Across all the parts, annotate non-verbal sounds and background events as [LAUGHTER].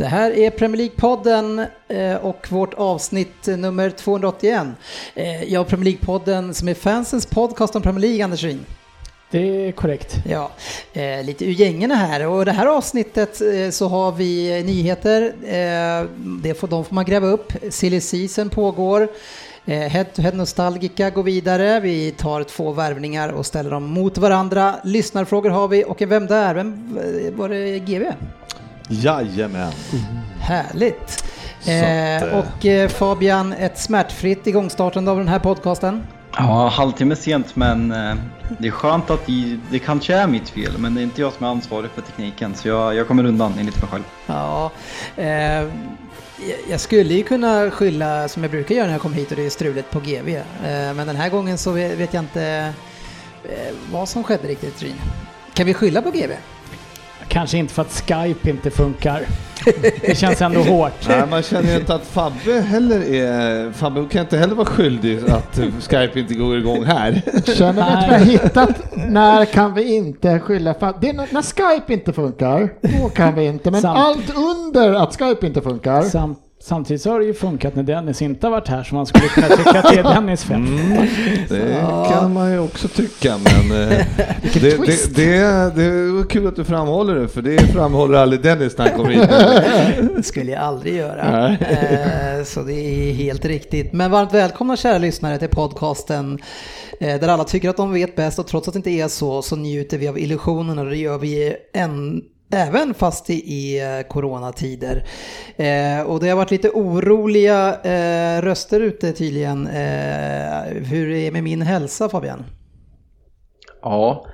Det här är Premier League-podden eh, och vårt avsnitt nummer 281. Eh, Ja, Premier League-podden som är fansens podcast om Premier League, Anders Ryn. Det är korrekt. Ja, eh, lite ur gängerna här och det här avsnittet eh, så har vi nyheter. Eh, det får, de får man gräva upp. Silly season pågår. Head to Head Nostalgica går vidare. Vi tar två värvningar och ställer dem mot varandra. Lyssnarfrågor har vi och en Vem där? Vem var det? GV? Jajamän. Härligt! Så Eh, eh, och eh, Fabian, ett smärtfritt igångstartande av den här podcasten. Ja, halvtimme sent men eh, det är skönt att det, det kanske är mitt fel men det är inte jag som är ansvarig för tekniken så jag, jag kommer undan enligt mig själv. Ja, eh, jag skulle ju kunna skylla som jag brukar göra när jag kommer hit och det är struligt på GV. Eh, men den här gången så vet vet jag inte eh, vad som skedde riktigt Ryn. Kan vi skylla på GV? Kanske inte för att Skype inte funkar. Det känns ändå hårt. [LAUGHS] Nej, man känner ju inte att Fabbe heller är... Fabbe kan inte heller vara skyldig att Skype inte går igång här. Känner att vi har hittat när kan vi inte skylla för det är när- Skype inte funkar, då kan vi inte. Men Sant. allt under att Skype inte funkar. Sam, samtidigt så har det ju funkat när Dennis inte har varit här så man skulle kunna tycka att det är [LAUGHS] Dennis fel. Mm, det kan man ju också tycka, men eh, [LAUGHS] det, det, twist. det, det var kul att du framhåller det, för det framhåller aldrig Dennis när han kommer hit. [LAUGHS] Det skulle jag aldrig göra. Eh, så det är helt riktigt. Men varmt välkomna kära lyssnare till podcasten eh, där alla tycker att de vet bäst och trots att det inte är så så njuter vi av illusionen och det gör vi än Även fast i, i eh, coronatider. Eh, och det har varit lite oroliga eh, röster ute tydligen. Eh, hur är det med min hälsa Fabian? Ja,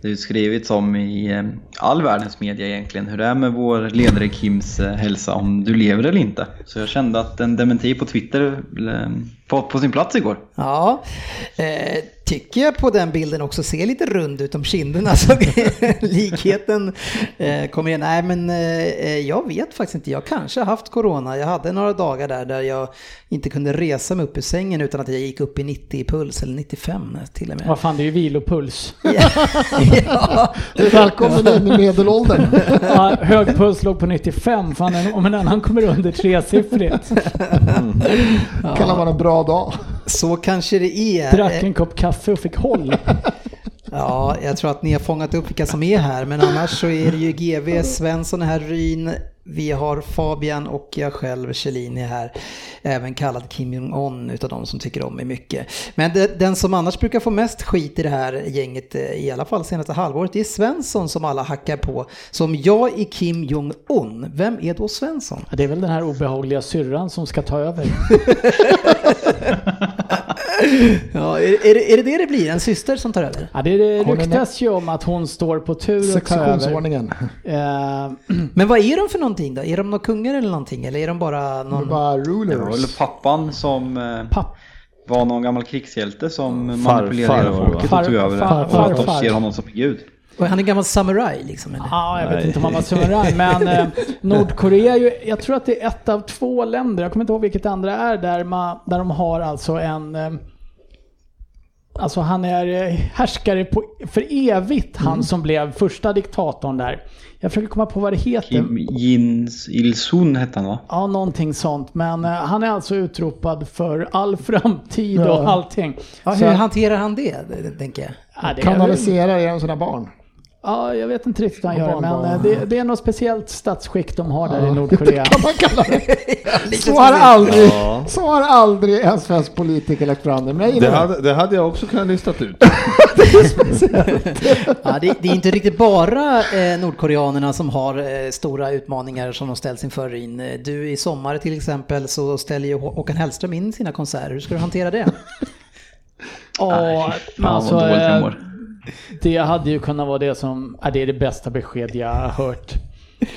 det är ju skrivits om i eh, all världens media egentligen hur det är med vår ledare Kims eh, hälsa om du lever eller inte. Så jag kände att en dementi på Twitter var på sin plats igår. Ja, eh, tycker jag på den bilden också ser lite rund ut om kinderna. [LAUGHS] Så likheten eh, kommer igen. Nej, men eh, jag vet faktiskt inte. Jag kanske har haft corona. Jag hade några dagar där, där jag inte kunde resa mig upp ur sängen utan att jag gick upp i 90 i puls, eller 95 till och med. Vad fan, det är ju vilopuls. [LAUGHS] [LAUGHS] ja, Välkommen in i medelåldern. Ja, hög puls låg på 95, fan om en annan kommer under tresiffrigt. kan det vara en bra dag. så kanske det är. Drack en kopp kaffe och fick håll. [LAUGHS] Ja, jag tror att ni har fångat upp vilka som är här, men annars så är det ju GV, Svensson är här, Ryn, vi har Fabian och jag själv, Kjellin, är här. Även kallad Kim Jong-Un utav de som tycker om mig mycket. Men det, den som annars brukar få mest skit i det här gänget, eh, i alla fall senaste halvåret, det är Svensson som alla hackar på. Som jag är Kim Jong-Un, vem är då Svensson? Det är väl den här obehagliga syrran som ska ta över. [LAUGHS] [LAUGHS] Ja, är, är, det, är det det det blir? En syster som tar över? Ja, det det ryktas ju om att hon står på tur att ta över. Eh, [CLEARS THROAT] Men vad är de för någonting då? Är de några kungar eller någonting? Eller är de bara De någon... bara Det var väl rulers. pappan som eh, papp. var någon gammal krigshjälte som Far- manipulerade farfar, folket va? och tog över det. Far- Och att de ser honom som gud. Och han är gammal samuraj liksom? Eller? Ja, jag vet Nej. inte om han var samuraj, [LAUGHS] men eh, Nordkorea är ju, jag tror att det är ett av två länder, jag kommer inte ihåg vilket andra är, där, man, där de har alltså en eh, Alltså han är eh, härskare på, för evigt, han som blev första diktatorn där. Jag försöker komma på vad det heter. Kim Jin Il-Sun hette han va? Ja, någonting sånt. Men eh, han är alltså utropad för all framtid Ja. och allting. Ja, Så- hur hanterar han det, tänker jag? Ja, det Kanaliserar genom sina barn. Ja, jag vet inte riktigt vad han gör, men barnbarn. eh, det, det är något speciellt statsskick de har där i Nordkorea. [LAUGHS] Kan man kalla det. [LAUGHS] Så har speciellt. aldrig, Ja. så har aldrig en svensk politiker lagt fram det. Men Det det. hade, det hade jag också kunnat listat ut. [LAUGHS] Ja, det, det är inte riktigt bara eh, nordkoreanerna som har eh, stora utmaningar som de ställs inför in. Du i sommar till exempel så ställer ju Hå- Håkan Hellström in sina konserter. Hur ska du hantera det? Ja, men Fan alltså, det hade ju kunnat vara det som, ja, det är det bästa besked jag har hört.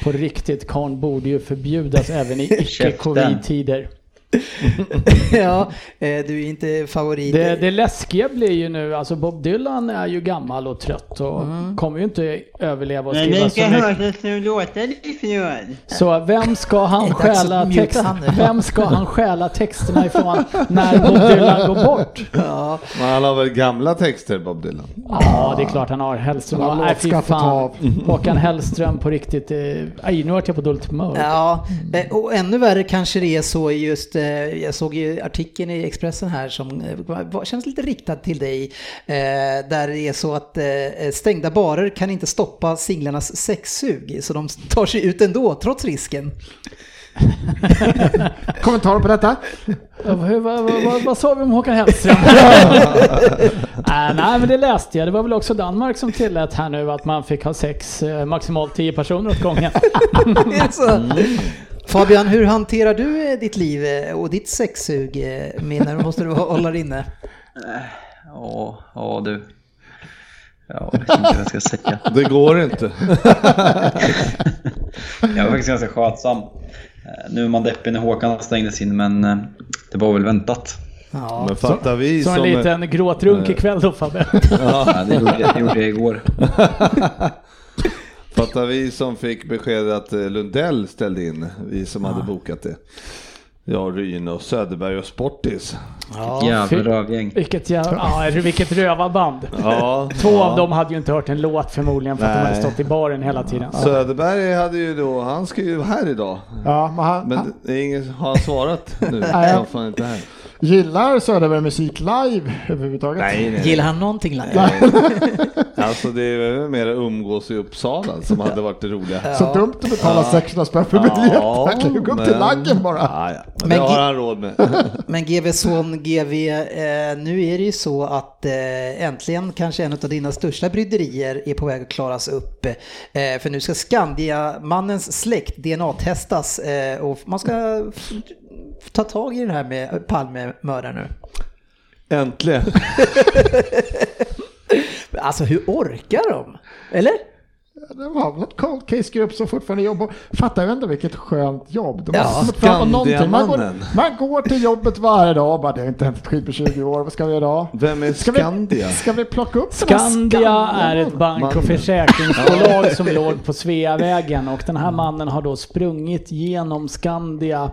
På riktigt, karln borde ju förbjudas även i [LAUGHS] icke-covid-tider. [LAUGHS] ja, eh, du är inte favorit. Det, det läskiga blir ju nu, alltså Bob Dylan är ju gammal och trött och Mm. kommer ju inte överleva och Men skriva så ska mycket. höra hur låter ifrån. Så vem ska [LAUGHS] han Det stjäla text, vem ska han stjäla texterna ifrån när Bob Dylan går bort? [LAUGHS] Ja, Men han har väl gamla texter, Bob Dylan? Ja, det är klart han har. Hellström. Han har Nej, fy fan. Håkan Hellström på riktigt. eh, Aj, nu vart jag på dåligt humör. ja, eh, och ännu värre kanske det är så i just, eh, jag såg ju artikeln i Expressen här som eh, känns lite riktad till dig. eh, Där det är så att stängda barer kan inte stoppa singlarnas sexsug, så de tar sig ut ändå, trots risken. [LAUGHS] Kommentarer på detta? Vad, vad, vad, vad, sa vi om Håkan Hellström? nej, [LAUGHS] [LAUGHS] nej, men det läste jag. Det var väl också Danmark som tillät här nu att man fick ha sex maximalt 10 personer åt gången. Är? Fabian, hur hanterar du eh, ditt liv eh, och ditt sexsug? eh, Minner, måste du hålla det inne? Ja, ja du. Ja, jag vet inte vad jag ska säga. Det går inte. [LAUGHS] Jag var faktiskt ganska skötsam. Nu är man deppig när Håkan stängdes in, men det var väl väntat. Ja. Men fattar vi Så en som... liten gråtrunk ikväll då Fabbe. Ja, det gjorde jag, det gjorde jag igår. [LAUGHS] Fattar vi som fick beskedet att eh, Lundell ställde in, vi som hade bokat det. Ja, Ryn och Söderberg och Sportis. Jävla fy- rövgäng. Vilket, jävla, ja, vilket rövarband. Ja, [LAUGHS] Två ja. av dem hade ju inte hört en låt förmodligen för att de hade Nej. stått i baren hela tiden. Söderberg hade ju då, han ska ju vara här idag. Ja, men han, han Men det är ingen, har han svarat nu? [LAUGHS] Nej. Han är fan inte här. Gillar Söderberg musik live överhuvudtaget. Nej, nej. Gillar han någonting live? [LAUGHS] Alltså det är väl mer umgås i Uppsala som hade varit det roliga. Så dumt att betala 600 spänn för biljett. Ja, Han kan ju gå upp men- till laggen bara. Ja, ja. Men Men det har han råd med. [LAUGHS] Men GV Son, GV, eh, nu är det ju så att eh, äntligen kanske en av dina största bryderier är på väg att klaras upp. Eh, för nu ska Skandia-mannens släkt DNA-testas och man ska ta tag i det här med Palmemördaren nu. Äntligen. [LAUGHS] Alltså hur orkar de? Eller? Det var väl ett cold case-grupp som fortfarande jobbar. Fattar ju ändå vilket skönt jobb. De Ja, fram någonting. Man går, man går till jobbet varje dag och bara det har inte hänt ett skit på 20 år. Vad ska vi göra då? Vem är Ska vi, Skandia? ska vi plocka upp här Skandia är ett bank och försäkringsbolag som låg på Sveavägen och den här mannen har då sprungit genom Skandia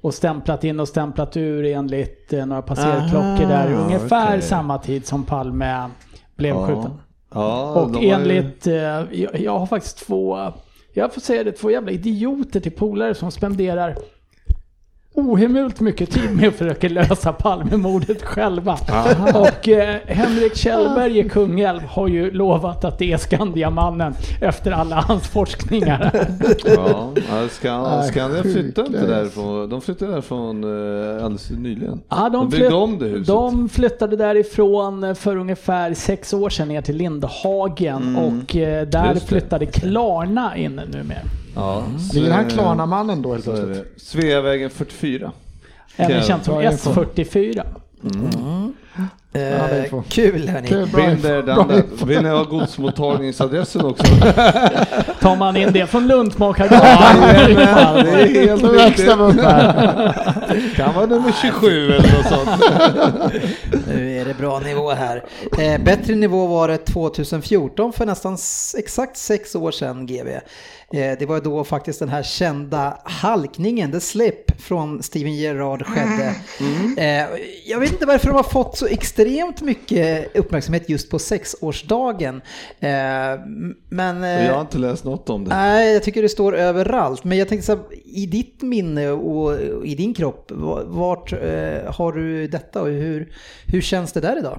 och stämplat in och stämplat ur enligt eh, några passerklockor där ungefär okej. samma tid som Palme blev skjuten. Ja, Och har ju- enligt, eh, jag, jag har faktiskt två, jag får säga det, två jävla idioter till polare som spenderar ohemult mycket tid med att försöka lösa Palmemordet själva. Och eh, Henrik Kjellberg i Kungälv har ju lovat att det är Skandiamannen efter alla hans forskningar. Ja, Skandia flyttade inte därifrån. De flyttade därifrån eh, alldeles nyligen. Ja, de de, byggde om det huset. de flyttade därifrån eh, för ungefär sex år sedan ner till Lindhagen och eh, där Mm. Flyttade Klarna in numera. Ja, Ligger han så- Klarna-mannen då helt plötsligt? Sveavägen 44. Även känt som bra info. S44. det är Eh, kul hörni. Vill ni ha godsmottagningsadressen också? [LAUGHS] Tar man in det från Ja, Lundmakargatan? det är helt riktigt. [LAUGHS] Kan vara nummer 27 eller något sånt. [LAUGHS] Nu är det bra nivå här. Eh, bättre nivå var det 2014 för nästan exakt sex år sedan GV. Eh, det var då faktiskt den här kända halkningen, the slip från Steven Gerrard skedde. Eh, jag vet inte varför de har fått så extremt mycket uppmärksamhet just på sexårsdagen. Eh, men... Jag har inte läst något om det. Nej, jag tycker det står överallt. Men jag tänkte så här, i ditt minne och i din kropp, va- vart har du detta och hur, hur känns det där idag?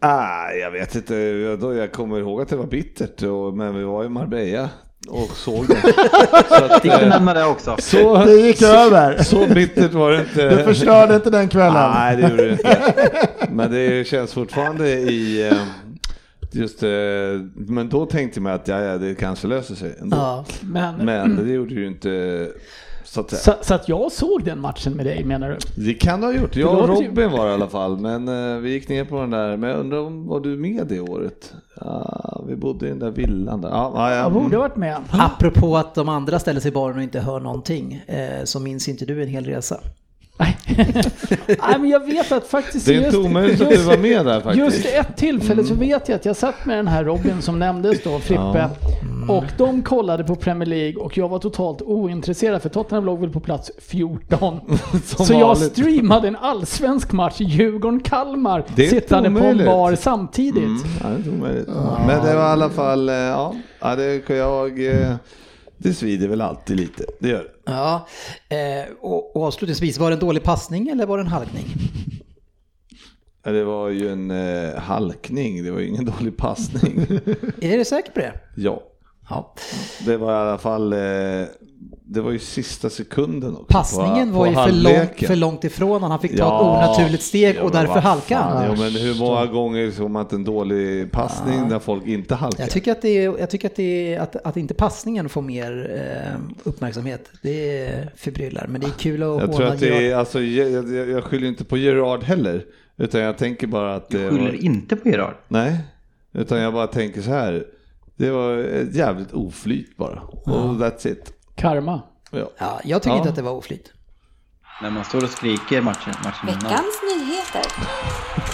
Ah, jag vet inte, jag, då, jag kommer ihåg att det var bittert, och, men vi var i Marbella och såg det. [LAUGHS] Så, att, Fick du eh, nämna det också? så, Det gick över. så bittert var det inte. Du förstörde inte den kvällen. Nej, det gjorde det inte. Men det känns fortfarande i... eh, Just eh, men då tänkte man att ja, ja, det kanske löser sig ändå. Ja. Men, Men det gjorde ju inte Så att, säga. Så, så att jag såg den matchen med dig menar du? Det kan du ha gjort. Jag och Robin var i alla fall, men eh, vi gick ner på den där. Men jag undrar om var du med det året? Ja, vi bodde i den där villan där. Ja, ja, ja. Jag borde varit med. Apropå att de andra ställer sig i baren och inte hör någonting, eh, så minns inte du en hel resa. Nej. [LAUGHS] Nej, men jag vet att faktiskt... Det är inte omöjligt att du var med där faktiskt. Just ett tillfälle så vet jag att jag satt med den här Robin som nämndes då, Frippe. Och de kollade på Premier League och jag var totalt ointresserad för Tottenham låg väl på plats 14. [LAUGHS] Som så jag vanligt. streamade en allsvensk match, Djurgården-Kalmar, sittande på en omöjligt. bar samtidigt. Mm, ja, det är inte omöjligt. Men det var i alla fall, eh, ja, ja det kan jag... Det svider väl alltid lite, det gör det. Ja, eh, och, och avslutningsvis, var det en dålig passning eller var det en halkning? [LAUGHS] Ja, Det var ju en eh, halkning, det var ju ingen [LAUGHS] dålig passning. Är du säker på det? ja, Ja. det var i alla fall, eh, det var ju sista sekunden också. Passningen på- var på ju för, långt, halvleken. för långt ifrån han fick ta Ja, ett onaturligt steg ja, och därför halkade han. Ja, men hur många gånger såg man att en dålig passning när folk inte halkar? Jag tycker att, det är, jag tycker att, det är, att, att inte passningen får mer eh, uppmärksamhet, det är förbryllar. Men det är kul att Jag tror håna att det Gerard. är, alltså, jag, jag, jag skyller inte på Gerard heller. Utan jag tänker bara att det Skyller var, inte på Gerard. Nej, utan jag bara tänker så här. Det var ett jävligt oflyt bara. Och that's it. Karma. Ja. Ja, jag tycker Ja. inte att det var oflyt. När man står och skriker matchen, matchen innan. Veckans nyheter.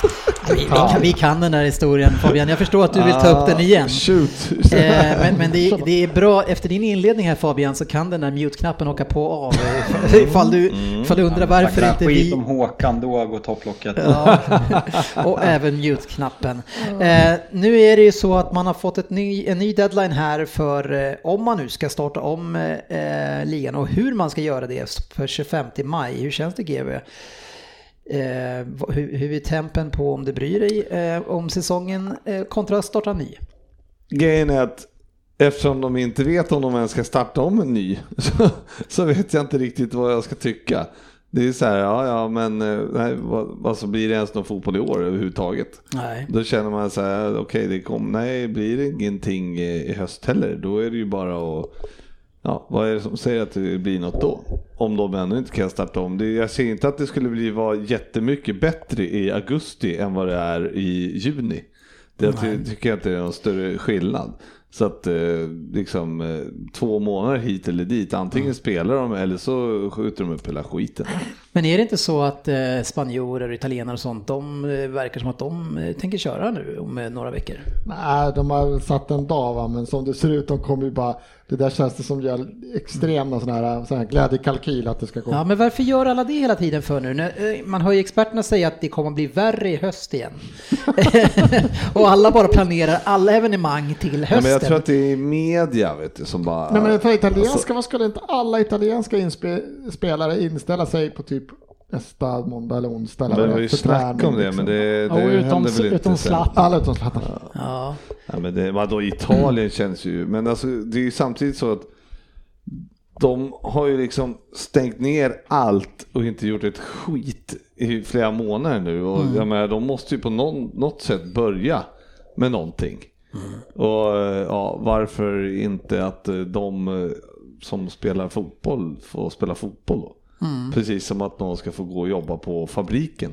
[LAUGHS] Vi, vi, kan, vi kan den här historien Fabian, jag förstår att du vill ta upp den igen. Ah, Shoot. Eh, men men det, är- det är bra, efter din inledning här Fabian så kan den där mute-knappen åka på och av. eh, Ifall du, ifall du undrar varför Snackar inte skit vi... om Håkan, då går topplocket. Ja, [LAUGHS] och även mute-knappen. Eh, nu är det ju så att man har fått ett ny, en ny deadline här för eh, om man nu ska starta om eh, ligan och hur man ska göra det för 25 maj. Hur känns det GB? Eh, hur, hur är tempen på om du bryr dig eh, om säsongen eh, kontra starta ny? Grejen är att eftersom de inte vet om de ens ska starta om en ny [LAUGHS] så, så vet jag inte riktigt vad jag ska tycka. Det är så här, ja ja men eh, nej, vad, vad så blir det ens någon fotboll i år överhuvudtaget? Nej. Då känner man så här, okej det kom, nej blir det ingenting i höst heller, då är det ju bara att Ja, vad är det som säger att det blir något då? Om de ännu inte kan starta om. Det, jag ser inte att det skulle bli vara jättemycket bättre i augusti än vad det är i juni. Det ty, tycker jag inte är någon större skillnad. Så att eh, liksom eh, två månader hit eller dit. Antingen spelar de eller så skjuter de upp hela skiten. Men är det inte så att eh, spanjorer, italienare och sånt, de eh, verkar som att de eh, tänker köra nu om eh, några veckor? Nej, de har satt en dag va, men som det ser ut, de kommer ju bara, det där känns det som gör extrema sådana här, sån här glädjekalkyl att det ska gå. Ja, men varför gör alla det hela tiden för nu? När, eh, Man hör ju experterna säga att det kommer att bli värre i höst igen. [LAUGHS] och alla bara planerar alla evenemang till Ja, hösten. men jag tror att det är media vet du, som bara... Nej men för italienska, Alltså- vad skulle inte alla italienska inspe- spelare inställa sig på typ nästa måndag eller onsdag? eller Det var ju snack träning, om det, liksom? men det, Ja, det och utom, händer väl inte utom sen. Alla utom Zlatan. Ja. Ja, men det, vadå, Italien känns ju, men alltså det är ju samtidigt så att de har ju liksom stängt ner allt och inte gjort ett skit i flera månader nu och jag menar, de måste ju på någon, något sätt börja med någonting. Och eh, ja, varför inte att de eh, som spelar fotboll får spela fotboll då? Precis som att någon ska få gå och jobba på fabriken.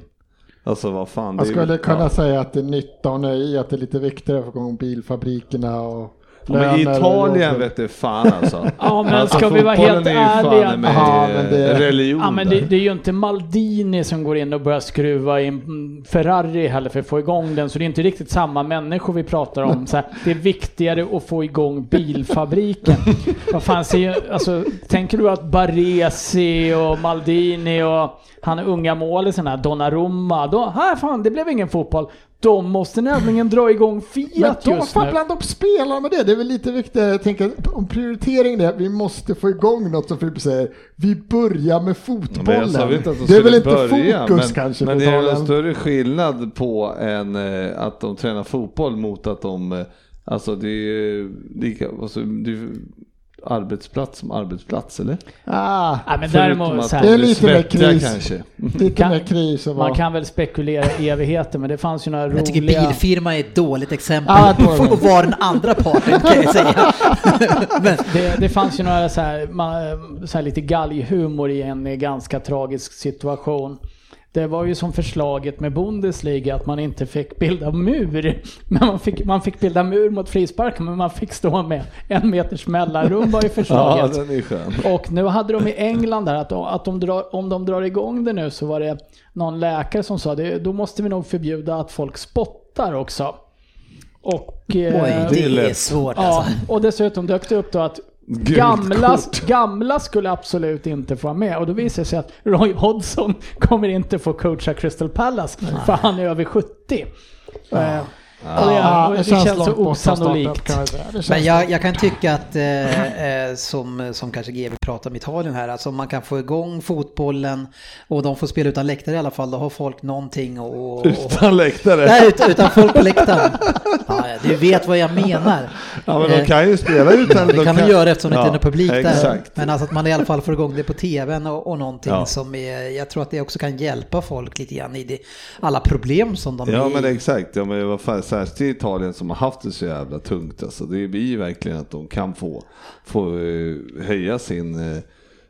Alltså vad fan. Man är- skulle kunna ja. säga att det är nytta och nöje i att det är lite viktigare att få igång bilfabrikerna och men och Italien vet du fan alltså. [LAUGHS] Ja, men alltså, ska vi vara helt är ärliga? med Ja, men det- religion Ja, men det, det är ju inte Maldini som går in och börjar skruva i en Ferrari heller för att få igång den, så det är inte riktigt samma människor vi pratar om. Så här, det är viktigare att få igång bilfabriken. [LAUGHS] Vad fan, ser, alltså, tänker du att Baresi och Maldini och han unga målisen här, Donnarumma, då, här fan, det blev ingen fotboll. De måste nämligen dra igång Men Fiat de just får nu. blanda upp spelarna med det. Det är väl lite viktigare. Jag tänker om prioritering det. Vi måste få igång något som Frippe säger. Vi börjar med Men fotbollen. jag sa väl inte att de det är väl inte börja, fokus men, kanske men det är en Italien. större skillnad på en, eh, att de tränar fotboll mot att de, eh, alltså det är ju lika, alltså, det är, arbetsplats som arbetsplats eller? Ah, Nej, men däremot så Det är här, lite mer kris. kanske. lite Kan- mer kris och man kan väl spekulera i evigheter men det fanns ju några Jag tycker roliga... bilfirma är ett dåligt exempel Ja, på vara den andra parten kan jag säga. [LAUGHS] Men, Det, det fanns ju några så här, ma- så här lite galghumor i en ganska tragisk situation. Det var ju som förslaget med Bundesliga att man inte fick bilda mur. [LAUGHS] Men man fick, man fick bilda mur mot frisparken men man fick stå med en meters mellanrum var ju [LAUGHS] Ja, förslaget. den är skön. Och nu hade de i England där att, de, att de drar, om de drar igång det nu så var det någon läkare som sa det, då måste vi nog förbjuda att folk spottar också. Och, oj, eh, det är svårt Ja, alltså. och dessutom dök det upp då att gamla, gamla skulle absolut inte få vara med. Och då visar det sig att Roy Hodgson kommer inte få coacha Crystal Palace för han är över 70. Eh, Ja, och det känns, så från startup, osannolikt. kan jag känns Men jag, jag kan tycka att, eh, eh, som, som kanske GW pratar om Italien här, alltså om man kan få igång fotbollen och de får spela utan läktare i alla fall, då har folk någonting och... och Utan läktare. Nej, utan, utan folk på läktaren. [LAUGHS] Ja, du vet vad jag menar. Ja men de Eh, kan ju spela utan. Det kan de göra eftersom det inte är Ja, någon publik där. Exakt. Men alltså att man i alla fall får igång det på tvn och, och någonting Ja. som är, jag tror att det också kan hjälpa folk lite grann i det, alla problem som de Ja är men exakt, ja, men vad fan, särskilt i Italien som har haft det så jävla tungt. Alltså, det blir ju verkligen att de kan få, få eh, höja sin eh,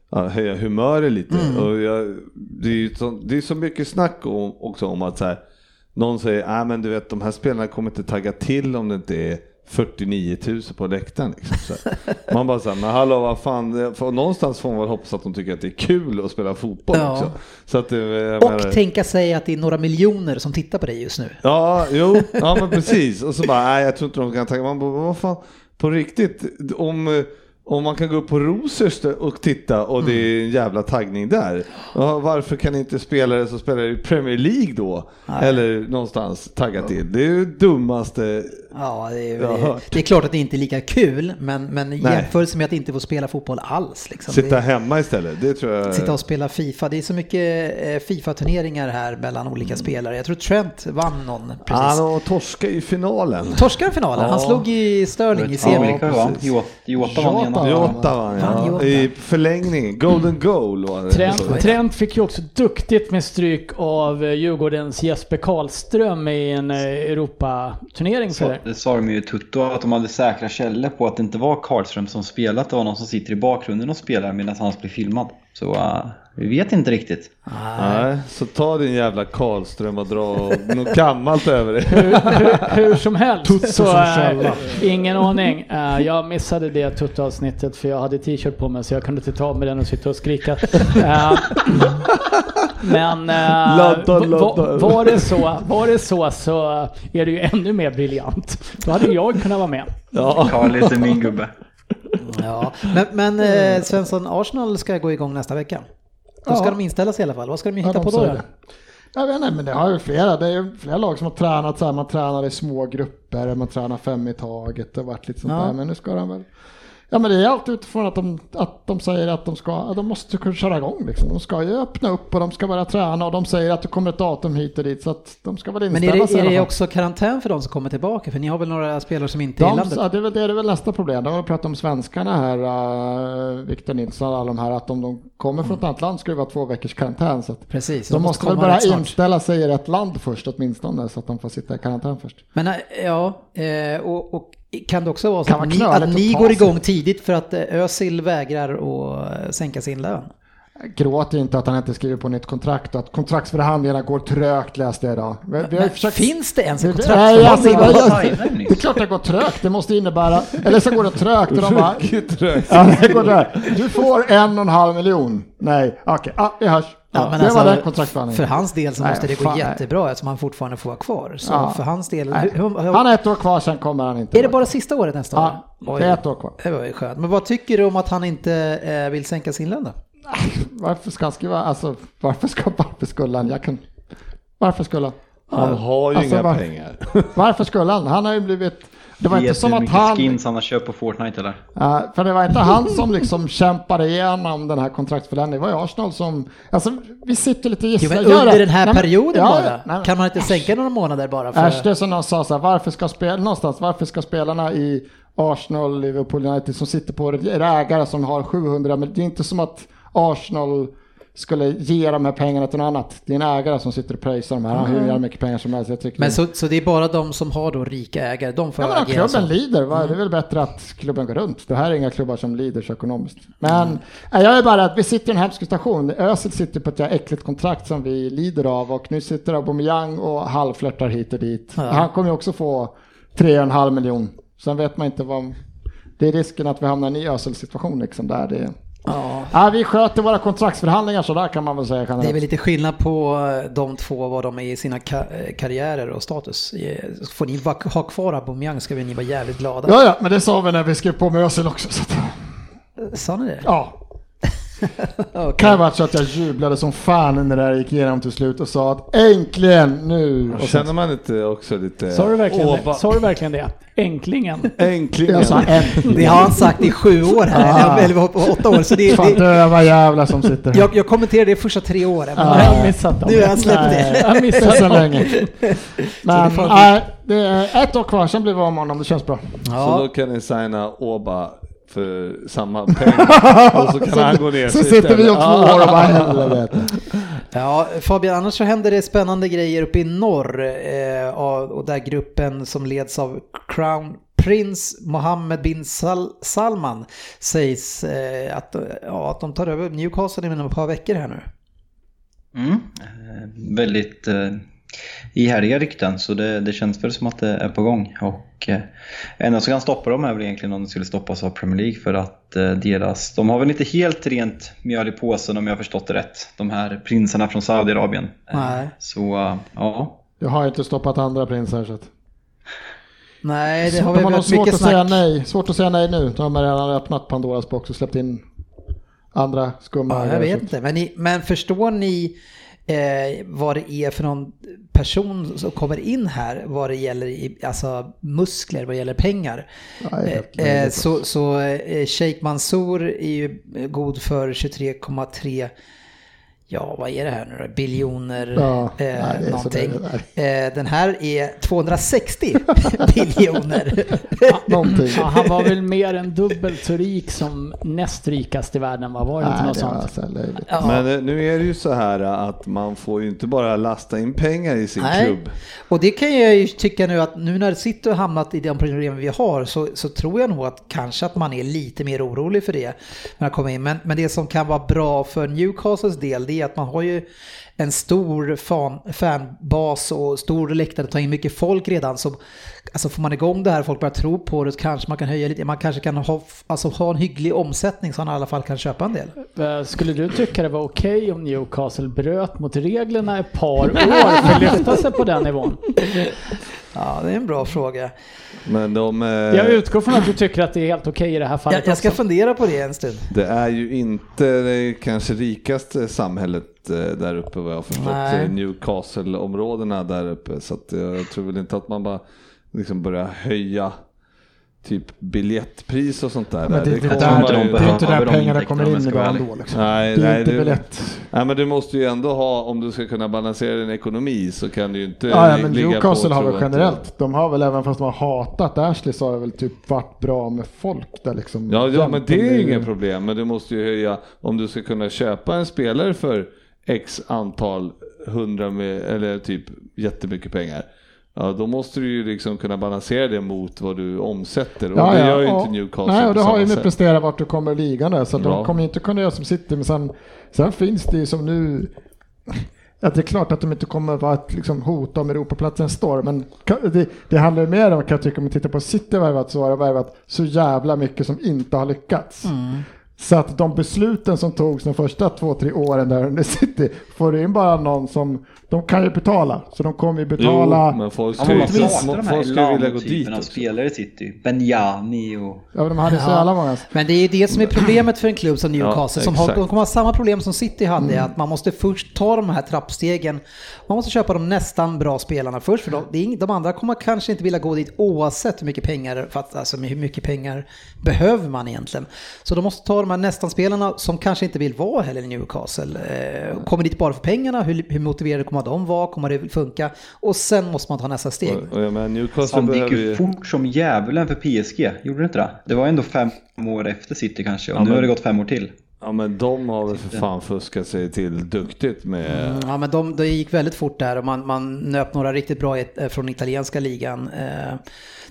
ja, höja humöret lite. Och jag, det, är ju så, det är så mycket snack om, också om att så här, någon säger att men du vet de här spelarna kommer inte tagga till om det inte är 49 000 på läktaren. Liksom. Man bara såhär, men hallå vad fan, för någonstans får man väl hoppas att de tycker att det är kul att spela fotboll Ja. också. Så att, eh, Och menar- tänka sig att det är några miljoner som tittar på dig just nu. Ja, jo, ja men precis. Och så bara, nej jag tror inte de kan tänka, man bara, vad fan, på riktigt, om, eh, om man kan gå upp på Rosers och titta och det är en jävla taggning där, varför kan inte spelare som spelar i Premier League då, eller någonstans tagga till? Det är ju dummaste, Ja, det är, hört. det är klart att det inte är lika kul, men, men i jämförelse med att inte få spela fotboll alls. Liksom. sitta det, hemma istället, det tror jag. sitta och spela Fifa. Det är så mycket eh, Fifa-turneringar här mellan olika spelare. Jag tror Trent vann någon precis. Han och torska i finalen. Torskade finalen. Han Ja. slog i Sterling i Ja, semi. vilka var han? precis. Jo- Jota vann ena. Jota. Jota vann ja. Jota. I förlängning, golden goal var det. Trent, Trent fick ju också duktigt med stryk av eh, Djurgårdens Jesper Karlström i en eh, Europaturnering för Så, det. sa de ju i Tutto att de hade säkra källor på att det inte var Karlström som spelat, det var någon som sitter i bakgrunden och spelar medan han blir filmad. Så uh, vi vet inte riktigt. Nej, så ta din jävla Karlström och dra något gammalt över det. Hur, hur, hur som helst Tutto så som källa. ingen aning. Eh, jag missade det Tutto-avsnittet för jag hade t-shirt på mig så jag kunde inte ta med den och sitta och skrika. Eh, men eh, Ladda, va- ladda. var, det så, var det så så är det ju ännu mer briljant. Då hade jag kunnat vara med. Ja. Karl är min gubbe. Ja. Men, men eh, Svensson, Arsenal ska gå igång nästa vecka. Då ska Ja. de sig i alla fall. Vad ska de Ja, hitta de på då? det. Jag vet inte, men det har ju flera. Det är flera lag som har tränat så här. Man tränar i små grupper, man tränar fem i taget och varit lite sånt Ja. där. Men nu ska de väl... Ja men det är alltid utifrån att de, att de säger att de ska, att de måste kunna köra igång liksom. De ska ju öppna upp och de ska börja träna och de säger att det kommer ett datum hit och dit så att de ska väl Men inställa är sig det, i är det fall. också karantän för de som kommer tillbaka? För ni har väl några spelare som inte är i De, landet? ja, det, är väl, det är väl nästa problem. De har pratat om svenskarna här, uh, Victor Nilsson och alla de här, att om de kommer från ett annat land ska det vara två veckors karantän. Så Precis, de måste väl komma bara inställa sig i rätt land först åtminstone så att de får sitta i karantän först. Men eh, ja, eh, och, och kan det också vara så att ni, att ni går igång tidigt för att eh, Özil vägrar att sänka sin lön? Gråt inte att han inte skriver på nytt kontrakt och att kontraktsförhandlingarna går trögt läste jag idag. Vi, vi har ju Men försökt- finns det ens en Det- Nej, kontraktförhandling? alltså, du nyss? Det är klart det går trögt, det måste innebära, eller så går det trögt och de bara, trögt. ja, det går trögt. Du får en och en halv miljon. Nej, okej, ja, vi hörs. Ja, men det alltså, var den. För hans del så Nej, måste det gå fan, nej. jättebra eftersom han fortfarande får vara kvar. Så Ja. för hans del, Nej. hur, hur, Han har ett år kvar, sen kommer han inte. är det bara sista året nästa Ja, år? det är ett år kvar. Det var ju skönt. Men vad tycker du om att han inte eh, vill sänka sin lön då? [LAUGHS] Varför ska han skriva, alltså varför ska, varför skulle han, jag kan, varför skulle han? Han har ju Alltså, inga var- pengar. [LAUGHS] Varför skulle han? Han har ju blivit, det var inte som att han, skins han har köpt på Fortnite eller? Ja, för det var inte han som liksom kämpade igenom den här kontraktsförlängningen, det var ju Arsenal som, alltså vi sitter lite och Jo, gissar. men Gör under det. den här Nej, perioden ja, bara? nej, kan man inte sänka några månader bara? För... Äsch, det är som någon sa så här, varför ska spel, någonstans, varför ska spelarna i Arsenal, Liverpool United som sitter på är ägare som har 700 men det är inte som att Arsenal skulle ge de här pengarna till något annat. Det är en ägare som sitter och pröjsar de här. Han har hur mycket pengar som helst. Jag tycker Men så, så det är bara de som har då rika ägare, de får Ja, men klubben så? lider, va? det är väl bättre att klubben går runt. Det här är inga klubbar som lider så ekonomiskt. Men nej, jag är bara att vi sitter i en hemsk situation. Özil sitter på ett äckligt kontrakt som vi lider av och nu sitter Aubameyang och halvflörtar hit och dit. Han kommer ju också få 3,5 miljon. Sen vet man inte vad... Det är risken att vi hamnar i en ny Özil-situation liksom där det Ja. Ja, vi sköter våra kontraktsförhandlingar så där kan man väl säga Det är generellt. väl lite skillnad på eh, de två, vad de är i sina eh, karriärer och status. Eh, Får ni ha kvar Aubameyang ska väl ni vara jävligt glada. Ja, ja, men det sa vi när vi skrev på med Özil också. Så att, Sa ni det? ja, [LAUGHS] Okej. kan varit så att jag jublade som fan när det där gick igenom till slut och sa att äntligen nu. Och sen, Känner man inte också lite... Sa du verkligen, Åh, det? Sa du verkligen det? Änklingen. Äntligen. jag sa äntligen. Det har han sagt i sju år här, Ah. [LAUGHS] eller på åtta år. Så det, Fan det, döva jävlar som sitter här. jag, jag kommenterade det första tre åren. Jag har missat dem. Nu har jag släppt det. Jag har Det missat [LAUGHS] så länge. Men nej, det är ett år kvar, sen blir vi av med honom. Det känns bra. Så då Ja, kan ni signa Åba för samma pengar [LAUGHS] och så kan han gå ner Så sitter vi om två år och bara [LAUGHS] helvete. ja, Fabian, annars så händer det spännande grejer uppe i norr. Eh, och och där gruppen som leds av Crown Prince Mohammed bin Sal Salman sägs eh, att, ja, att de tar över Newcastle inom ett par veckor här nu. Mm. Eh, väldigt eh, ihärdiga rykten så det, det känns väl som att det är på gång. Och eh, enda som kan stoppa dem är väl egentligen om det skulle stoppas av Premier League för att eh, deras, de har väl inte helt rent mjöl i påsen om jag har förstått det rätt. De här prinsarna från Saudiarabien. Eh, Nej. Så eh, ja, Jag har inte stoppat andra prinsar så att... Nej, det Så har de vi varit svårt mycket att säga snack. nej. Svårt att säga nej nu. De har redan öppnat Pandoras box och släppt in andra skumma Ja, jag vet inte, men, ni, men förstår ni eh, vad det är för någon person som kommer in här vad det gäller i, alltså muskler, vad det gäller pengar? Helt Eh, eh, så så eh, Sheikh Mansour är ju god för 23,3 Ja, vad är det här nu då? Biljoner Ja, eh, nej, någonting. det Eh, den här är 260 [LAUGHS] biljoner. Någonting. Ja, han var väl mer än dubbelt så rik som näst rikast i världen, va? Var det inte Nej, något det var sånt? så. Ja. Men eh, nu är det ju så här att man får ju inte bara lasta in pengar i sin Nej. klubb. Och det kan jag ju tycka nu att nu när City har hamnat i de problem vi har så, så tror jag nog att kanske att man är lite mer orolig för det. När man kommer in. Men, men det som kan vara bra för Newcastles del det är att man har ju en stor fan, fanbas och stor läktare, tar in mycket folk redan. Så, alltså får man igång det här, folk börjar tro på det, kanske man kan höja lite, man kanske kan ha, alltså, ha en hygglig omsättning så man i alla fall kan köpa en del. Eh, Skulle du tycka det var okej om Newcastle bröt mot reglerna ett par år för att lyfta sig på den nivån? [LAUGHS] Ja, det är en bra fråga. Men de, eh, Jag utgår från att du tycker att det är helt okej i det här fallet Jag, jag ska också. fundera på det en stund. det är ju inte det kanske rikaste samhället eh, där uppe vad jag har förstått. Newcastle-områdena där uppe. Så att jag tror väl inte att man bara liksom börjar höja typ biljettpris och sånt där. Men det, det, det, där, ju- det är inte där pengarna kommer om in vara ärlig. ändå. Liksom. Nej, Det är nej, inte du- biljett. Nej men du måste ju ändå ha, om du ska kunna balansera din ekonomi så kan du ju inte Ja, ja, men ligga Newcastle på har väl generellt, de har väl även fast de har hatat Ashley så har det väl typ varit bra med folk där liksom. Ja, ja men det är ju inget problem, men du måste ju höja, om du ska kunna köpa en spelare för x antal hundra med, eller typ jättemycket pengar. Ja, då måste du ju liksom kunna balansera det mot vad du omsätter och Ja, det ja, gör ju inte Newcastle Nej, och det har ju med prestera vart du kommer i ligan där, så att Ja. de kommer ju inte kunna göra som City, men sen, sen finns det ju som nu [LAUGHS] att det är klart att de inte kommer vara ett liksom, hot om Europaplatsen står, men det, det handlar ju mer om, kan jag tycka, om vi tittar på City värvat så har de värvat så jävla mycket som inte har lyckats. Så att de besluten som togs de första två, tre åren där under City, får in bara någon som, de kan ju betala, så de kommer ju betala. Jo, men folk Ja, ska men ju vilja gå dit typen av spelare i City. Benjani och... Ja, de hade så Ja. jävla många. Men det är ju det som är problemet för en klubb som Newcastle som har, de kommer ha samma problem som City hade, att man måste först ta de här trappstegen. Man måste köpa de nästan bra spelarna först, för de, det är ing, de andra kommer kanske inte vilja gå dit oavsett hur mycket pengar, för att, alltså hur mycket pengar behöver man egentligen. Så de måste ta de här nästan-spelarna som kanske inte vill vara heller i Newcastle. Eh, kommer dit bara för pengarna, hur, hur motiverade kommer de vara, kommer det funka? Och sen måste man ta nästa steg. Och, och menar, Newcastle det gick ju ju... fort som djävulen för PSG, gjorde det inte det? Det var ändå fem år efter City kanske och Ja, nu men- har det gått fem år till. Ja men de har väl för fan fuskat sig till duktigt med... Mm, Ja, men de, det gick väldigt fort där och man, man nöp några riktigt bra i- eh, från italienska ligan. Eh,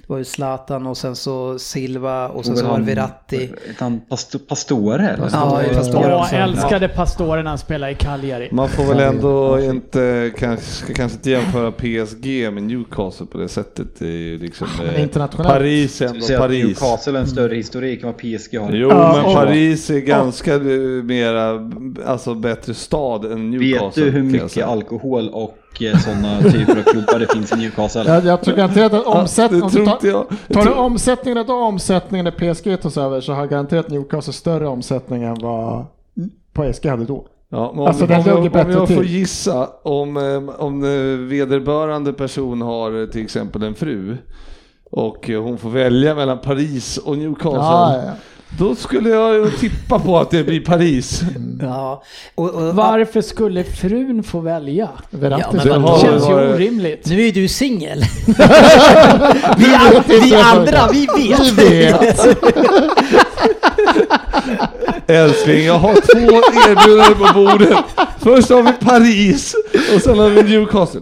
Det var ju Zlatan och sen så Silva och sen så var det Verratti. Han Pasto- Pastore eller? Ja, Pastore Jag älskade Pastore när han spelade i Cagliari. Man får väl ändå inte, kanske, kanske inte jämföra PSG med Newcastle på det sättet. Det är ju liksom... eh, internationellt. Paris ändå Paris. Newcastle är en större historik än vad PSG har. Jo, Ja, men Paris är ganska mera, alltså bättre stad än Newcastle. Vet du hur mycket alkohol och sådana typer av klubbar det finns i Newcastle? Jag, jag tror garanterat att omsättningen, det om du tror tar, jag. tar du omsättningen och då omsättningen när PSG tas över så har garanterat Newcastle större omsättning än vad PSG hade då. Ja, men om, Alltså, om, om, om, jag får gissa, om, eh, om eh, vederbörande person har eh, till exempel en fru och eh, hon får välja mellan Paris och Newcastle. Ja, ja. Då skulle jag tippa på att det blir Paris. [LAUGHS] Ja. Och, och, Varför skulle frun få välja? Ja, men Det känns ju orimligt. Nu är du singel. [LAUGHS] vi, an- vi andra, vi vet. Vi vet. [LAUGHS] Älskling, jag har två erbjudanden på bordet. Först har vi Paris och sen har vi Newcastle.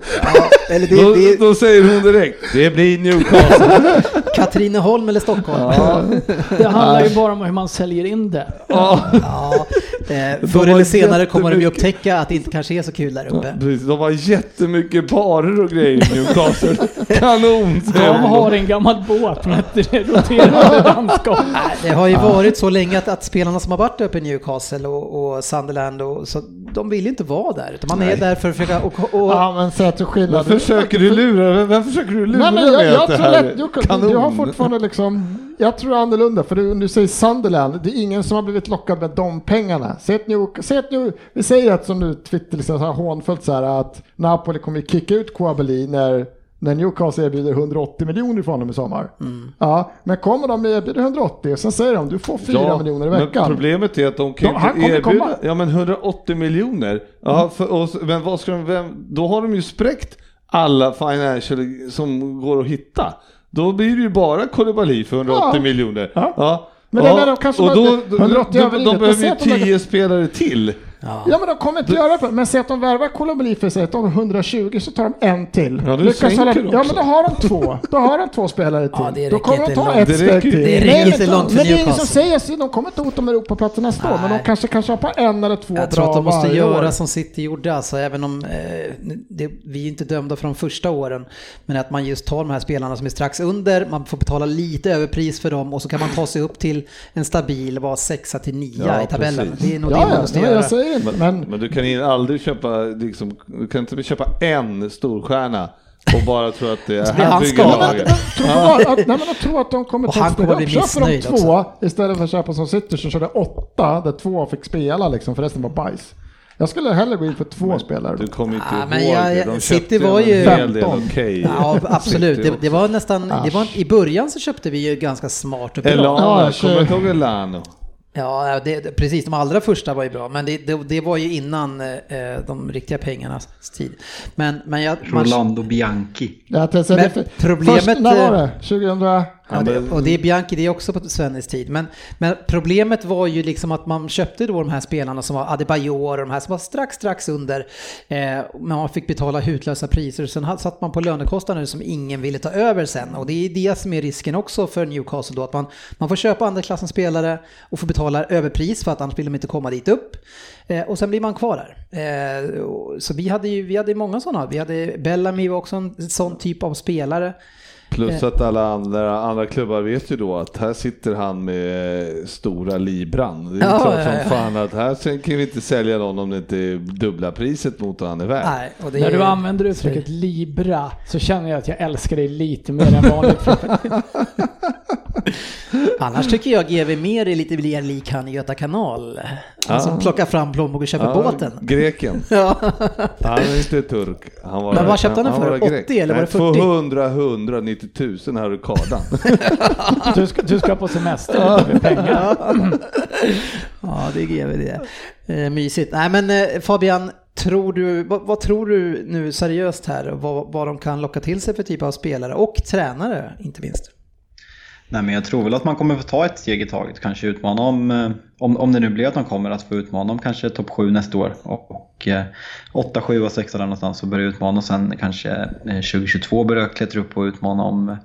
Eller Då, det, det, då säger hon direkt, det blir Newcastle. Katrineholm eller Stockholm. Det handlar ju bara om hur man säljer in det. Ja, Ja, eh, förr eller senare kommer de ju upptäcka att det inte kanske är så kul där uppe. precis. De har jättemycket barer och grejer i Newcastle. Kanon! De har en gammal båt med ett roterande landskap. Det har ju varit så länge att, att spelarna som har varit uppe i Newcastle och, och Sunderland och så, de vill ju inte vara där. Utan man är där för att försöka... Och, och, Ja, men säg att du skillnad. försöker du lura? Vem, vem försöker du lura Nej, men jag, jag att tror är du, du har fortfarande liksom, jag tror annorlunda, för du, du säger Sunderland, det är ingen som har blivit lockad med de pengarna. Säg att New, säg att New, vi säger att som nu Twitter liksom så här hånfullt så här att Napoli kommer kicka ut Kouabeli när, när Newcastle erbjuder 180 miljoner för honom i sommar. Ja, men kommer de erbjuder 180 och sen säger de du får 4 miljoner i men veckan. problemet är att de kan De- inte erbjuda, komma. ja men 180 miljoner. Ja, för, och, men vad ska de, vem, då har de ju spräckt alla financial som går att hitta. Då blir det ju bara Koulibaly för 180 Ja. miljoner. Ja. Men det är där de kanske och då, då, 180 de, de men behöver ju att de lägger- 10 spelare till. Ja men de kommer inte göra det. Men säg att de värvar Koulibaly för sig att de har 120 så tar de en till. Ja, du Lyckas hålla-. Ja men då har de två. Då har de två spelare till. Ja, det då kommer de ta långt. ett Det steg till. det räcker inte långt för Men det är ingen som säger så. De kommer inte hota om Europaplatsen nästa år. Men de kanske kan köpa en eller två Jag tror att de måste göra år. som City gjorde, alltså, även om eh, det, vi är inte dömda från första åren. Men att man just tar de här spelarna som är strax under, man får betala lite överpris för dem och så kan man ta sig upp till en stabil, vara sexa till nia Ja, i tabellen. precis. Det är nog Ja, det man ja, måste ja, göra. Säger inte. Men Men du kan ju aldrig köpa, liksom, du kan inte köpa en storstjärna och bara tro att det är [LAUGHS] han här bygger laget. Att, nej, men jag tror att de kommer ta bli Köper de två istället för att köpa som City som körde åtta där två fick spela liksom för resten var bajs. Jag skulle hellre gå in för två spelare. Du kommer inte Ja, men ihåg jag- det. De City var en ju- hel del 15. okej. Ja, absolut. Det, det var nästan, det var, i början så köpte vi ju ganska smart och bra. Elano, Ja, kommer du ihåg Elano? Ja, det, precis. De allra första var ju bra, men det, det, det var ju innan eh, de riktiga pengarnas tid. Men, men jag... man- Rolando Bianchi. Jag tänkte säga Men det- problemet, Först, när var eh, det? 2000? Ja, det, och det är Bianchi, det är också på Svennes tid. Men, men problemet var ju liksom att man köpte då de här spelarna som var Adebayor och de här som var strax, strax under. Eh, men man fick betala hutlösa priser. Sen satt man på lönekostnader som ingen ville ta över sen. Och det är det som är risken också för Newcastle då. Att man, man får köpa andra klassens spelare och får betala överpris för att annars vill de inte komma dit upp. Eh, och sen blir man kvar där. Eh, så vi hade ju vi hade många sådana. Vi hade Bellamy var också en sån typ av spelare. Plus att alla andra, andra klubbar vet ju då att här sitter han med stora libran. Det är Ja, klart ja, som ja. fan att här kan vi inte sälja någon om det inte är dubbla priset mot vad han är värd. Nej, och det När du är- använder uttrycket Libra så känner jag att jag älskar dig lite mer än vanligt. [LAUGHS] [LAUGHS] Annars tycker jag GV mer är lite mer lik han i Göta kanal. Han som Ja. plockar fram plånbok och köper Ja, båten. Greken. [LAUGHS] Ja. Han är inte turk. Han var, Men vad köpte han den för? var 80 grek. eller var det Nej, 40? 200, 190 000 här i kardan. [LAUGHS] Du ska, du ska på semester med pengar. [LAUGHS] ja, det är GV det. Eh, mysigt. Nej men eh, Fabian, tror du, vad, vad tror du nu seriöst här? Vad, vad de kan locka till sig för typ av spelare och tränare inte minst? Nej, men jag tror väl att man kommer få ta ett steg i taget. Kanske utmana om, eh, om, om det nu blir att de kommer att få utmana om kanske topp 7 nästa år. Och, eh, och 8, 7 och 6 där någonstans och börja utmana och sen kanske eh, 2022 börja klättra upp och utmana om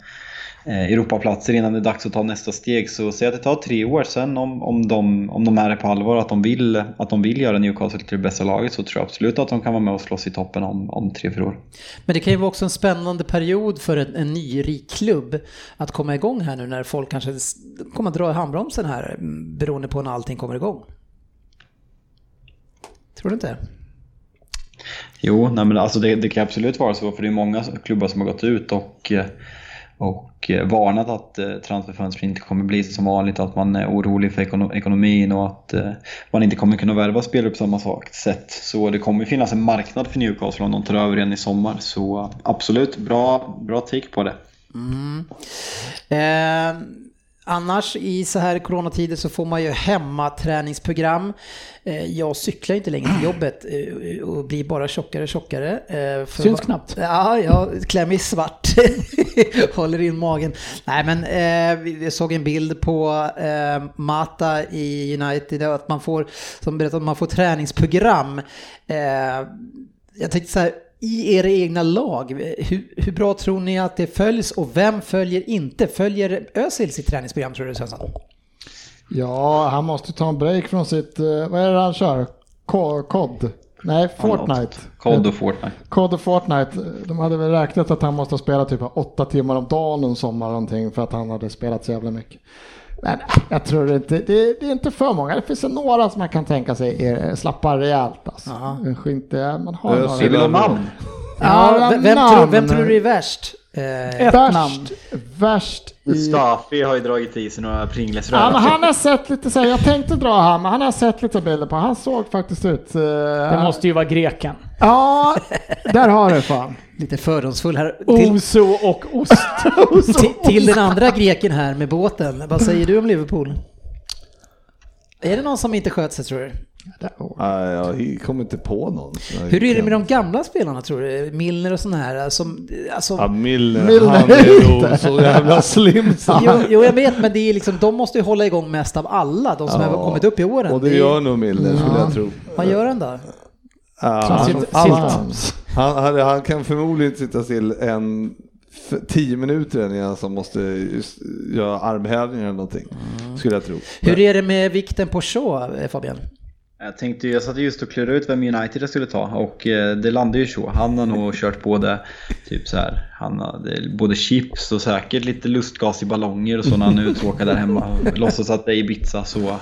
Europaplatser innan det är dags att ta nästa steg. Så säg att det tar tre år sen om, om, de, om de är det på allvar att de, vill, att de vill göra Newcastle till det bästa laget så tror jag absolut att de kan vara med och slåss i toppen om, om tre, fyra år. Men det kan ju vara också en spännande period för en, en nyrik klubb att komma igång här nu när folk kanske kommer att dra i handbromsen här mm, beroende på när allting kommer igång. Tror du inte? Jo, nej men alltså det, det kan absolut vara så för det är många klubbar som har gått ut och, eh, och eh, varnat att eh, transferfönstret inte kommer bli som vanligt, att man är orolig för ekonomin och att eh, man inte kommer kunna värva spelare på samma sätt. Så det kommer finnas en marknad för Newcastle om de tar över igen i sommar. Så absolut, bra, bra take på det. Mm. Eh, annars i så här coronatider så får man ju hemmaträningsprogram. Eh, jag cyklar inte längre till [CLEARS THROAT] jobbet eh, och blir bara tjockare och tjockare. Eh, för- Syns knappt. Ja, jag klär mig svart. [LAUGHS] Håller in magen. Nej men eh, vi- såg en bild på eh, Mata i United att man får, som berättade att man får träningsprogram. Eh, jag tänkte så här, i era egna lag, hur, hur bra tror ni att det följs och vem följer inte? Följer Özil sitt träningsprogram tror du Svensson? Ja, han måste ta en break från sitt, eh, vad är det han kör? Ko- COD? Nej, Fortnite. COD och Fortnite. COD och Fortnite, de hade väl räknat att han måste ha spelat typ åtta timmar om dagen en sommar någonting för att han hade spelat så jävla mycket. Men jag tror inte, det, det är inte för många. Det finns några som man kan tänka sig är, slappar rejält alltså. Inte, man har Özil några. Namn. Ja, vem, vem, tror, vem tror du är värst? Eh, Ett namn. Värst, värst i... Mustafi har ju dragit i sig några Pringles-rör. Ja, men han har sett lite så här, jag tänkte dra han, men han har sett lite bilder på, han såg faktiskt ut... eh, Det måste ju vara greken. Ja, där har du fan. lite fördomsfull här. Till, Oso och ost. [LAUGHS] till, till den andra greken här med båten. Vad säger du om Liverpool? Är det någon som inte sköt sig tror du? Jag kommer inte på någon. Hur är det med de gamla spelarna tror du? Milner och sådana här som... Alltså, Ja, Milner, Milner han är [LAUGHS] nog så jävla slim. så- [LAUGHS] jo, jo, jag vet, men det är liksom, de måste ju hålla igång mest av alla, de som Ja. har kommit upp i åren. Och det gör nog Milner skulle jag tro. Vad gör han då? Ja, Som han, han, han, kan förmodligen sitta still en tio minuter innan han måste göra armhävningar eller någonting. Skulle jag tro. Hur är det med vikten på Shaw, eh, Fabian? Jag tänkte jag satt just och klurade ut vem United jag skulle ta och eh, det landade ju så. Han har nog kört både typ så här, han hade både chips och säkert lite lustgas i ballonger och så när han är uttråkad där hemma och [LAUGHS] låtsas att det är Ibiza så.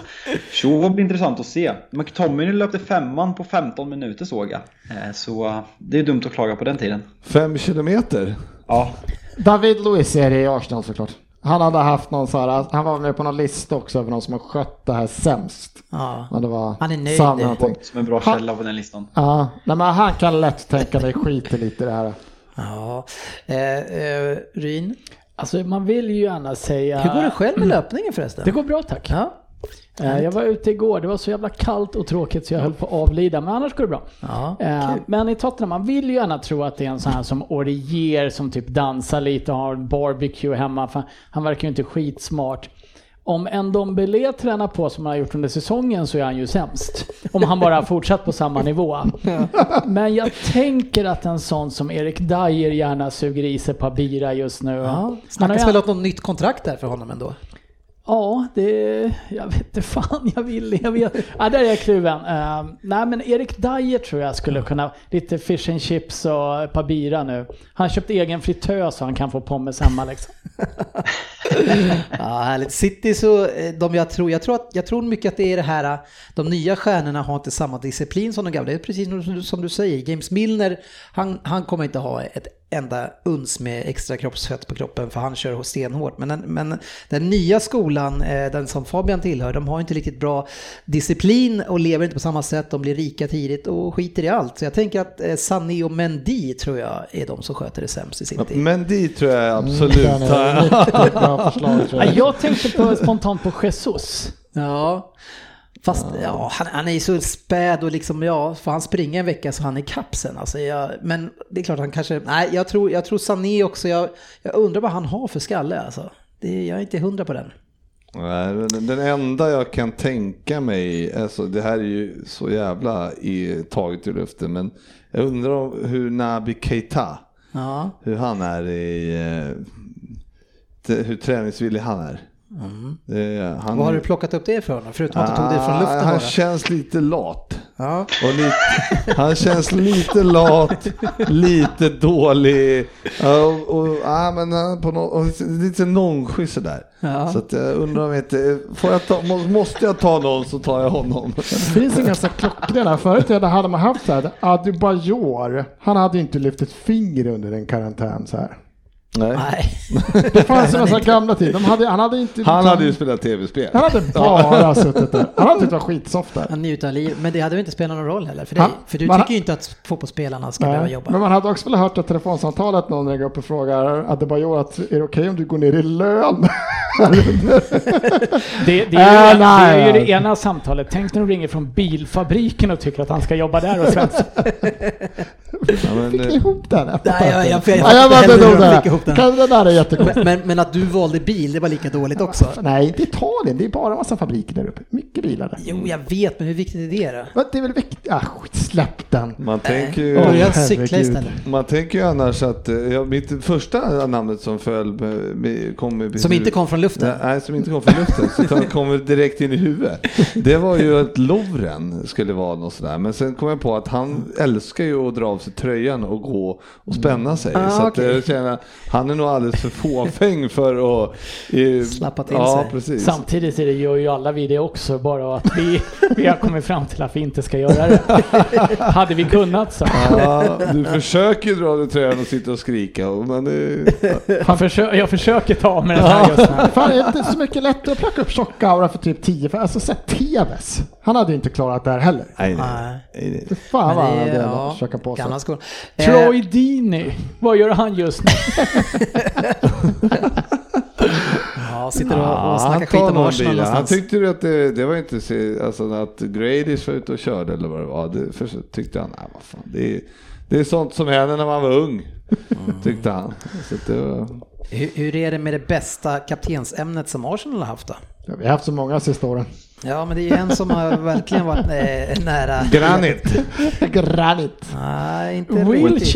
Så blir intressant att se. McTominay löpte femman på 15 minuter såg jag. Eh, Så eh, det är dumt att klaga på den tiden. Fem kilometer? Ja, David Luiz är det i Arsenal såklart. Han hade haft någon så här, han var med på någon lista också över någon som har skött det här sämst. Ja. Men det var Han är nöjd. Sam som en bra källa på den listan. Ja, nej, men han kan lätt tänka mig skiter lite i det här. Ja. Eh, eh, Ryn, Alltså man vill ju gärna säga... hur går det själv med löpningen förresten? Det går bra tack. Ja. Eh, Jag var ute igår, det var så jävla kallt och tråkigt så jag höll på att avlida, men annars går det bra. Ja, Eh, kul. Men i Tottenham, man vill ju gärna tro att det är en sån här som Orier som typ dansar lite och har en barbecue hemma, för han verkar ju inte skitsmart. Om en Dombele tränar på som han har gjort under säsongen så är han ju sämst. Om han bara har fortsatt på samma nivå. [LAUGHS] Men jag tänker att en sån som Erik Dyer gärna suger i sig ett par bira just nu. Ja. Snackas väl om något nytt kontrakt där för honom ändå? Ja, det... Jag vet inte fan jag vill. Jag vet. Ja, där är jag kluven. Uh, nej, men Erik Dyer tror jag skulle kunna... Lite fish and chips och ett par bira nu. Han har köpt egen fritös så han kan få pommes hemma liksom. [LAUGHS] Ja, härligt. City så, eh, de jag tror, jag tror, att, jag tror mycket att det är det här, eh, de nya stjärnorna har inte samma disciplin som de gamla. Det är precis som du- som du säger, James Milner, han, han kommer inte ha ett enda uns med extra kroppsfett på kroppen för han kör stenhårt. Men den, men den nya skolan, eh, den som Fabian tillhör, de har inte riktigt bra disciplin och lever inte på samma sätt. De blir rika tidigt och skiter i allt. Så jag tänker att eh, Sané och Mendy tror jag är de som sköter det sämst i City. Men dit tror jag absolut. Den är riktigt bra [LAUGHS] förslag tror jag. jag tänkte på, spontant på Jesus. Ja, fast ja, han, han är ju så späd och liksom, ja, får han springa en vecka så han är kapsen. Alltså, jag, men det är klart han kanske, nej, jag tror, jag tror Sané också, jag, jag undrar vad han har för skalle alltså. Det, jag är inte hundra på den. Nej, Den enda jag kan tänka mig, alltså det här är ju så jävla i, taget ur luften, men jag undrar hur Naby Keita, Ja, hur han är i, eh, hur träningsvillig han är. Det är- han, vad har du plockat upp det ifrån? Förutom att du tog det från luften Ah, Han bara. känns lite lat. Ja. Och lite, han känns lite lat, lite dålig. Ja, Och, och, ja, men han på no, och lite nonchig sådär. Ja. Så att jag undrar om inte, får jag ta, må- måste jag ta någon så tar jag honom. Det finns inga så här klockrena. Förut hade man haft så här, Adebayor, han hade inte lyft ett finger under en karantän så här. Nej. Nej. [LAUGHS] Det fanns ju massa gamla tid. De hade, han hade inte... Han liksom- hade ju spelat tv-spel. Han hade bara [LAUGHS] suttit där. Han hade tyckt det var skitsoft där. Han njuter av livet. Men det hade väl inte spelat någon roll heller för dig? Han- För du man- tycker ju inte att fotbollsspelarna ska behöva Nej, jobba. Men man hade också velat hört ett telefonsamtal någon ringer upp och frågar Adebayor att är det okej om du går ner i lön? [LAUGHS] Det, det, är, ju, nej, det är ju det ena samtalet. Tänk när de ringer från bilfabriken och tycker att han ska jobba där och Svensson. Ja, men, Fick ni ihop den? Jag Nej, jag, jag, inte. jag, jag, jag det. fick ihop den. Kan- Det där är jättekonstigt. Men, men, men att du valde bil, det var lika dåligt också. Nej, inte Italien. Det är bara massa fabriker där uppe. Mycket bilar där. Jo, jag vet, men hur viktigt är det då? Men det är väl viktigt? Ah, skit, släpp den. man tänker ju... Börja herregud. cykla istället. Man tänker ju annars att, eh, ja, mitt första namnet som föll med- kom med, Som inte kom från luften. Nej, som inte kom från luften. Så utan kommer direkt in i huvudet. Det var ju att Lovren skulle vara något sådär. Men sen kom jag på att han älskar ju att dra av sig tröjan och gå och spänna sig. Ah, så att okej. jag känner, han är nog alldeles för fåfäng för att... eh, Slappa till ja, sig. Precis. Samtidigt är det, gör ju alla vi det också, bara att vi, vi har kommit fram till att vi inte ska göra det. [LAUGHS] Hade vi kunnat så. Ja, du försöker ju dra dig tröjan och sitta och skrika. Men det, Han försö jag försöker ta mig den här just nu. Fan, är det inte så mycket lättare att plocka upp tjocka aura för typ 10? För alltså, säg Tevez. Han hade ju inte klarat det här heller. nej, nej, Nej. Fan vad det han är- hade ja, på sig. Gamla skor. Eh, Troy Deeney, vad gör han just nu? Ja, sitter och, och han snackar skit om Arsenal. Han tyckte ju att det, det var inte så, alltså att Gradish var ute och körde eller vad det var. Det först tyckte han, nej vad fan, det är, det är sånt som händer när man var ung. Tyckte han. Så att det var, Hur, hur är det med det bästa kaptensämnet som Arsenal har haft då? Ja, vi har haft så många sista åren. Ja, men det är ju en som har [LAUGHS] verkligen varit eh, nära. Granit. Granit. Nej, inte riktigt.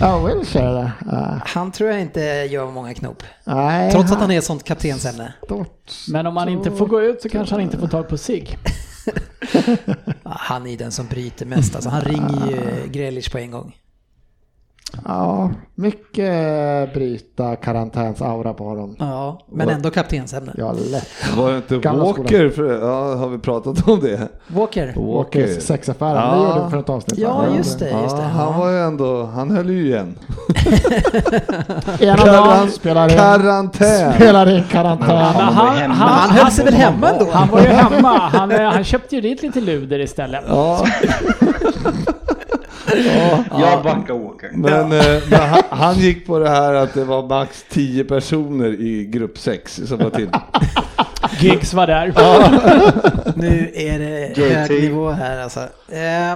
Ja, Wilshire. Ja. Han tror jag inte gör många knop. Nej, Trots att han är ett sånt kaptensämne. Men om han inte får gå ut så kanske han inte får tag på sig. [LAUGHS] Han är den som bryter mest. Alltså, han ringer ju Grealish på en gång. Ja, mycket bryta karantäns aura på honom. Ja, men ändå kaptensämne. Ja, lätt. Var det inte Gamla Walker? För, ja, har vi pratat om det? Walker. Walkers sexaffären, Ja. det gjorde vi för ett avsnitt. Ja, just det. Just Ja, det. han var ju ändå, han höll ju igen. Ena dagen spelar in, Karantän. spelar in karantän. Han var han, hemma. Men han höll sig väl hemma ändå? Han var ju hemma. Han, eh, han köpte ju dit lite luder istället. Ja, Jag backar Walker. men, eh, men han, han gick på det här att det var max 10 personer i grupp 6 som var till. Giggs var där. Nu är det JT. hög nivå här alltså. Eh,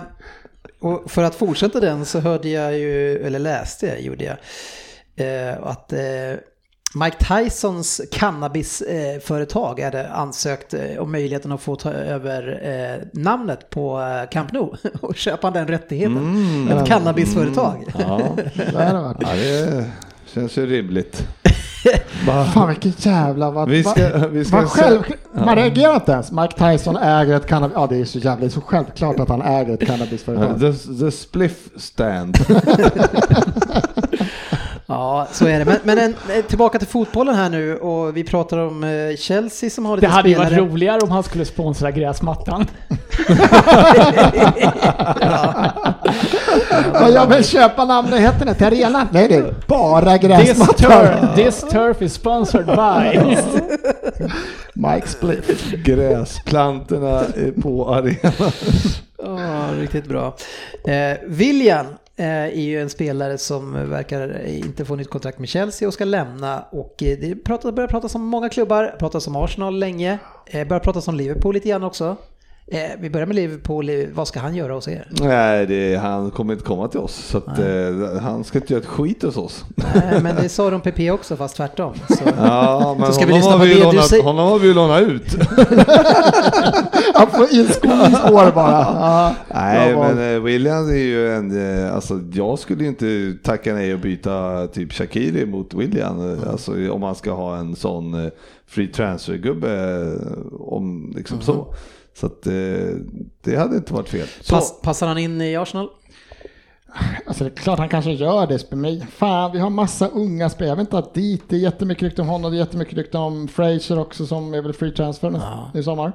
och för att fortsätta den så hörde jag ju, eller läste jag, gjorde jag, eh, att eh, Mike Tysons cannabisföretag hade ansökt eh, om möjligheten att få ta över eh, namnet på eh, Camp Nou [LAUGHS] och köpa den rättigheten. Ett cannabisföretag. Ja, Det varit. ja det känns ju rimligt. [LAUGHS] Fan vilken jävla... Vad, Vi ska, vad- vi ska vad själv, man reagerar inte ens. Mike Tyson äger ett cannabis... Ja, det är så jävla... Det är så självklart att han äger ett cannabisföretag. The, the spliff stand. [LAUGHS] Ja, så är det. Men, men en, eh, tillbaka till fotbollen här nu och vi pratar om eh, Chelsea som har lite Det hade ju varit spelare. roligare om han skulle sponsra gräsmattan. [LAUGHS] Och jag vill köpa namnnyheterna till arenan. Nej, det är bara This gräsmattor. turf, this turf is sponsored by. [LAUGHS] Mike Spliff. Gräsplantorna på arenan. Ja, riktigt bra. Eh, William Eh, är ju en spelare som verkar inte få nytt kontrakt med Chelsea och ska lämna. Och eh, det börjar pratas om många klubbar, pratas om Arsenal länge, eh, börjar pratas om Liverpool lite grann också. Eh, vi börjar med Liverpool, vad ska han göra hos er? Nej, det, han kommer inte komma till oss. Så att, eh, han ska inte göra ett skit hos oss. Eh, men det sa de PP också, fast tvärtom. Så. [LAUGHS] Ja, men Så ska vi honom, lyssna har vi det du lånat, säger. honom har vi ju lånat ut. [LAUGHS] Han får inskolningsår bara. [LAUGHS] Ja, Nej, bra val. men eh, William är ju en, eh, alltså jag skulle ju inte tacka nej och byta typ Shakiri mot William. eh, Alltså om man ska ha en sån eh, free transfer-gubbe om liksom så. Så att eh, det hade inte varit fel. Så, Pass, passar han in i Arsenal? Alltså det är klart han kanske gör det. Men fan, vi har massa unga spelare. Jag vet inte att dit, det är jättemycket rykten om honom, det är jättemycket rykten om Fraser också som är väl free transfer i sommar.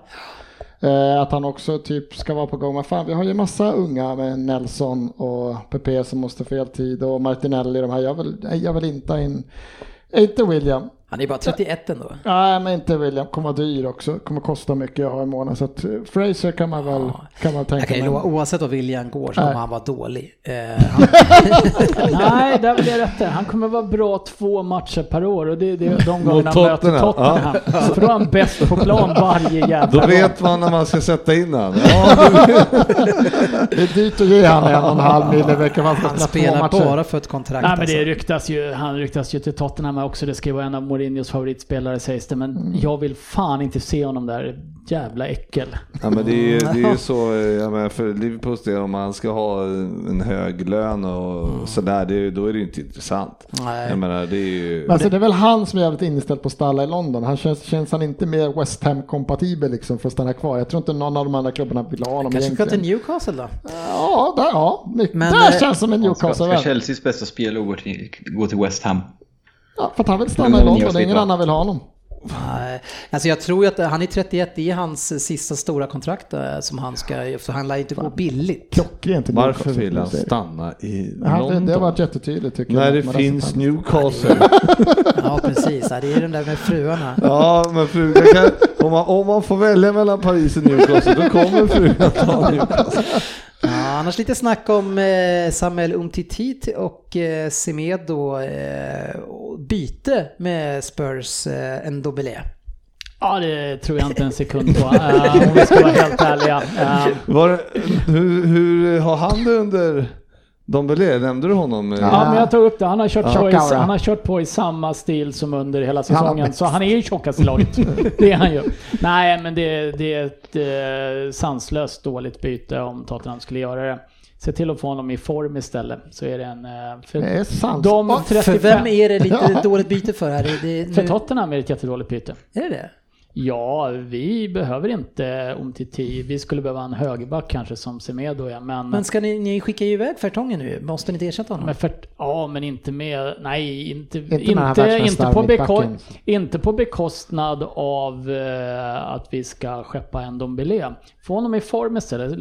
Eh, att han också typ ska vara på gång. Men fan, vi har ju massa unga med Nelson och Pepe som måste få heltid och Martinelli de här. Jag vill, jag vill inte ha in, inte William. Han är bara 31 ändå. Nej, men inte William. Kommer vara dyr också. Kommer kosta mycket att ha i månaden. Så att eh, Fraser kan man väl, kan man Jag tänka kan ju mig. lova, oavsett vad William går så Nej. kommer han vara dålig. Eh, [LAUGHS] han, Nej, där vill jag rätta. Han kommer vara bra två matcher per år och det är det, [LAUGHS] de gångerna han möter Tottenham, Tottenham. Så då är han bäst på plan varje jävla då vet man när man ska sätta in han. [LAUGHS] Ja, Det är dyrt att ge han en och en halv mil i veckan. Han spelar bara för ett kontrakt. Nej men det alltså. ryktas ju, han ryktas ju till Tottenham också, det ska ju vara en av Mourinhos favoritspelare sägs det, men Mm. jag vill fan inte se honom där, jävla äckel. Ja, men det är ju det är ju så, jag menar, för Liverpools del, om man ska ha en hög lön och sådär, det, är- då är det ju inte intressant. Nej. Jag menar, det är ju... Alltså det är väl han som är jävligt inställd på att ställa i London. Han känns, känns han inte mer West Ham-kompatibel liksom för att stanna kvar. Jag tror inte någon av de andra klubbarna vill ha honom Kanske ska egentligen. till Newcastle då? Ja, där, ja. Men, där eh, känns som en Han ska, Newcastle ska vän. Chelseas bästa spelare gå till, gå till West Ham. Ja, för att han vill stanna i London. Ingen annan vill ha honom. Nej, alltså jag tror ju att han är 31, det är hans sista stora kontrakt eh, som han ska, för han lär inte gå billigt. Klockrent Varför vill han stanna i London? det har varit jättetydligt tycker jag. När det finns. Newcastle. Ja precis, det är [LAUGHS] den där med fruarna. Ja, men frugan kan, om, man, om man får välja mellan Paris och Newcastle, då kommer frugan ta Newcastle. Ja, annars lite snack om eh, Samuel Umtiti och eh, Semedo eh, och byte med Spurs eh, en Dobelé. Ja, det tror jag inte en sekund på, eh, om vi ska vara helt ärliga. Eh, Var, hur, hur har han det under Dombele? Nämnde du honom? Ja, men jag tog upp det. Han har kört, Ja. på, i, han har kört på i samma stil som under hela Han säsongen. har- Så han är ju tjockast i laget. [LAUGHS] Det är han ju. Nej, men det, det är ett eh, sanslöst dåligt byte om Tottenham skulle göra det. Se till att få honom i form istället. Så är det en... eh, För Det är sant. de Oj, 35, För vem är det lite [LAUGHS] Ja. dåligt byte för här? Det, det, för nu, Tottenham är det ett jättedåligt byte. är det det? Ja, vi behöver inte Umtiti. Vi skulle behöva en högerback kanske som Semedo är, men... Men ska ni, ni skicka ju iväg Fertongen nu? Måste ni inte ersätta honom? Men för, ja, men inte med... Nej, inte, Inte inte, inte, på, beko, inte på bekostnad av eh, att vi ska skeppa en Dombele. Få honom i form istället.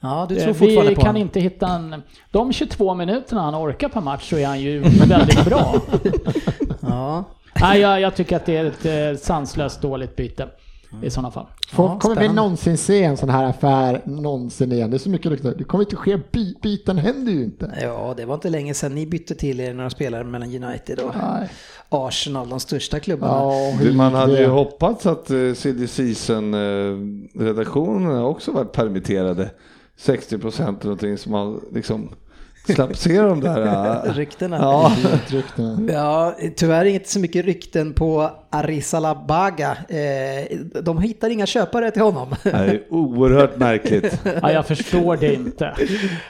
Ja, du Eh, tror fortfarande vi på kan honom? inte hitta en... De 22 minuterna han orkar per match så är han ju [LAUGHS] väldigt bra. [LAUGHS] Ja. Nej, jag, jag tycker att det är ett eh, sanslöst dåligt byte i sådana fall. Ja, kommer vi någonsin se en sån här affär någonsin igen? Det är så mycket rykten. Det kommer inte ske. By, byten händer ju inte. ja, det var inte länge sedan ni bytte till er några spelare mellan United och Nej. Arsenal, de största klubbarna. Ja, Du, Man hade ju hoppats att uh, silly season-redaktionerna också varit permitterade. 60 procent någonting som man liksom slapp se de där. eh, [LAUGHS] Ryktena. ja. [LAUGHS] Ja, tyvärr inte så mycket rykten på Arisalabaga. Eh, de hittar inga köpare till honom. Det är oerhört märkligt. Ja, jag förstår det inte.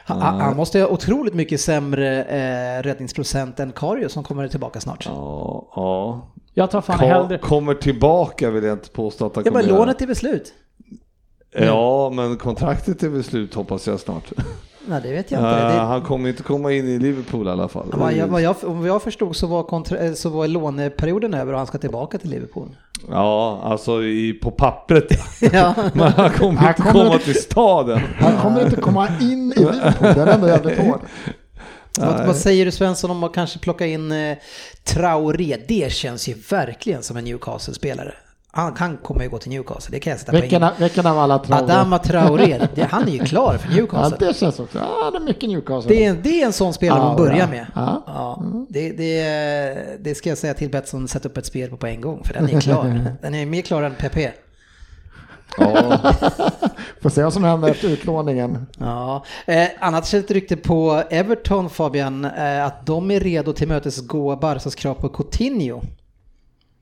Han, han måste ha otroligt mycket sämre eh, räddningsprocent än Karius som kommer tillbaka snart. Ja, ja. Jag tar fan Kom, hellre... kommer tillbaka vill jag inte påstå att han Ja, kommer men göra. lånet är väl slut? Ja, men kontraktet är väl slut hoppas jag snart. Nej, det vet jag inte. Eh, Det, Han kommer inte komma in i Liverpool i alla fall. vad jag, vad jag, om jag förstod så var, kontra, eh, så var låneperioden över och han ska tillbaka till Liverpool. Ja, alltså i, på pappret [LAUGHS] ja. [LAUGHS] Men han kommer Han inte kommer komma inte- till staden. Han kommer inte komma in i Liverpool, den är ändå jävligt. Vad, vad säger du Svensson om att kanske plocka in eh, Traoré? Det känns ju verkligen som en Newcastle-spelare. Han, han kommer ju gå till Newcastle, det kan jag sätta poäng. av- vilken av alla tror du? Adama Traoré, det, [LAUGHS] han är ju klar för Ja, Newcastle. det känns också. Ja, det är mycket Newcastle. Det är, det är en sån spelare man Ja, börjar ja. med. Ja. Ja, det, det, det ska jag säga till Betsson, sätt upp ett spel på på en gång, för den är klar. [LAUGHS] Den är mer klar än PP. Ja, [LAUGHS] Får se vad som händer efter utlåningen. Ja. Eh, det ett rykte på Everton, Fabian, eh, att de är redo till mötesgå Barcas krav på Coutinho.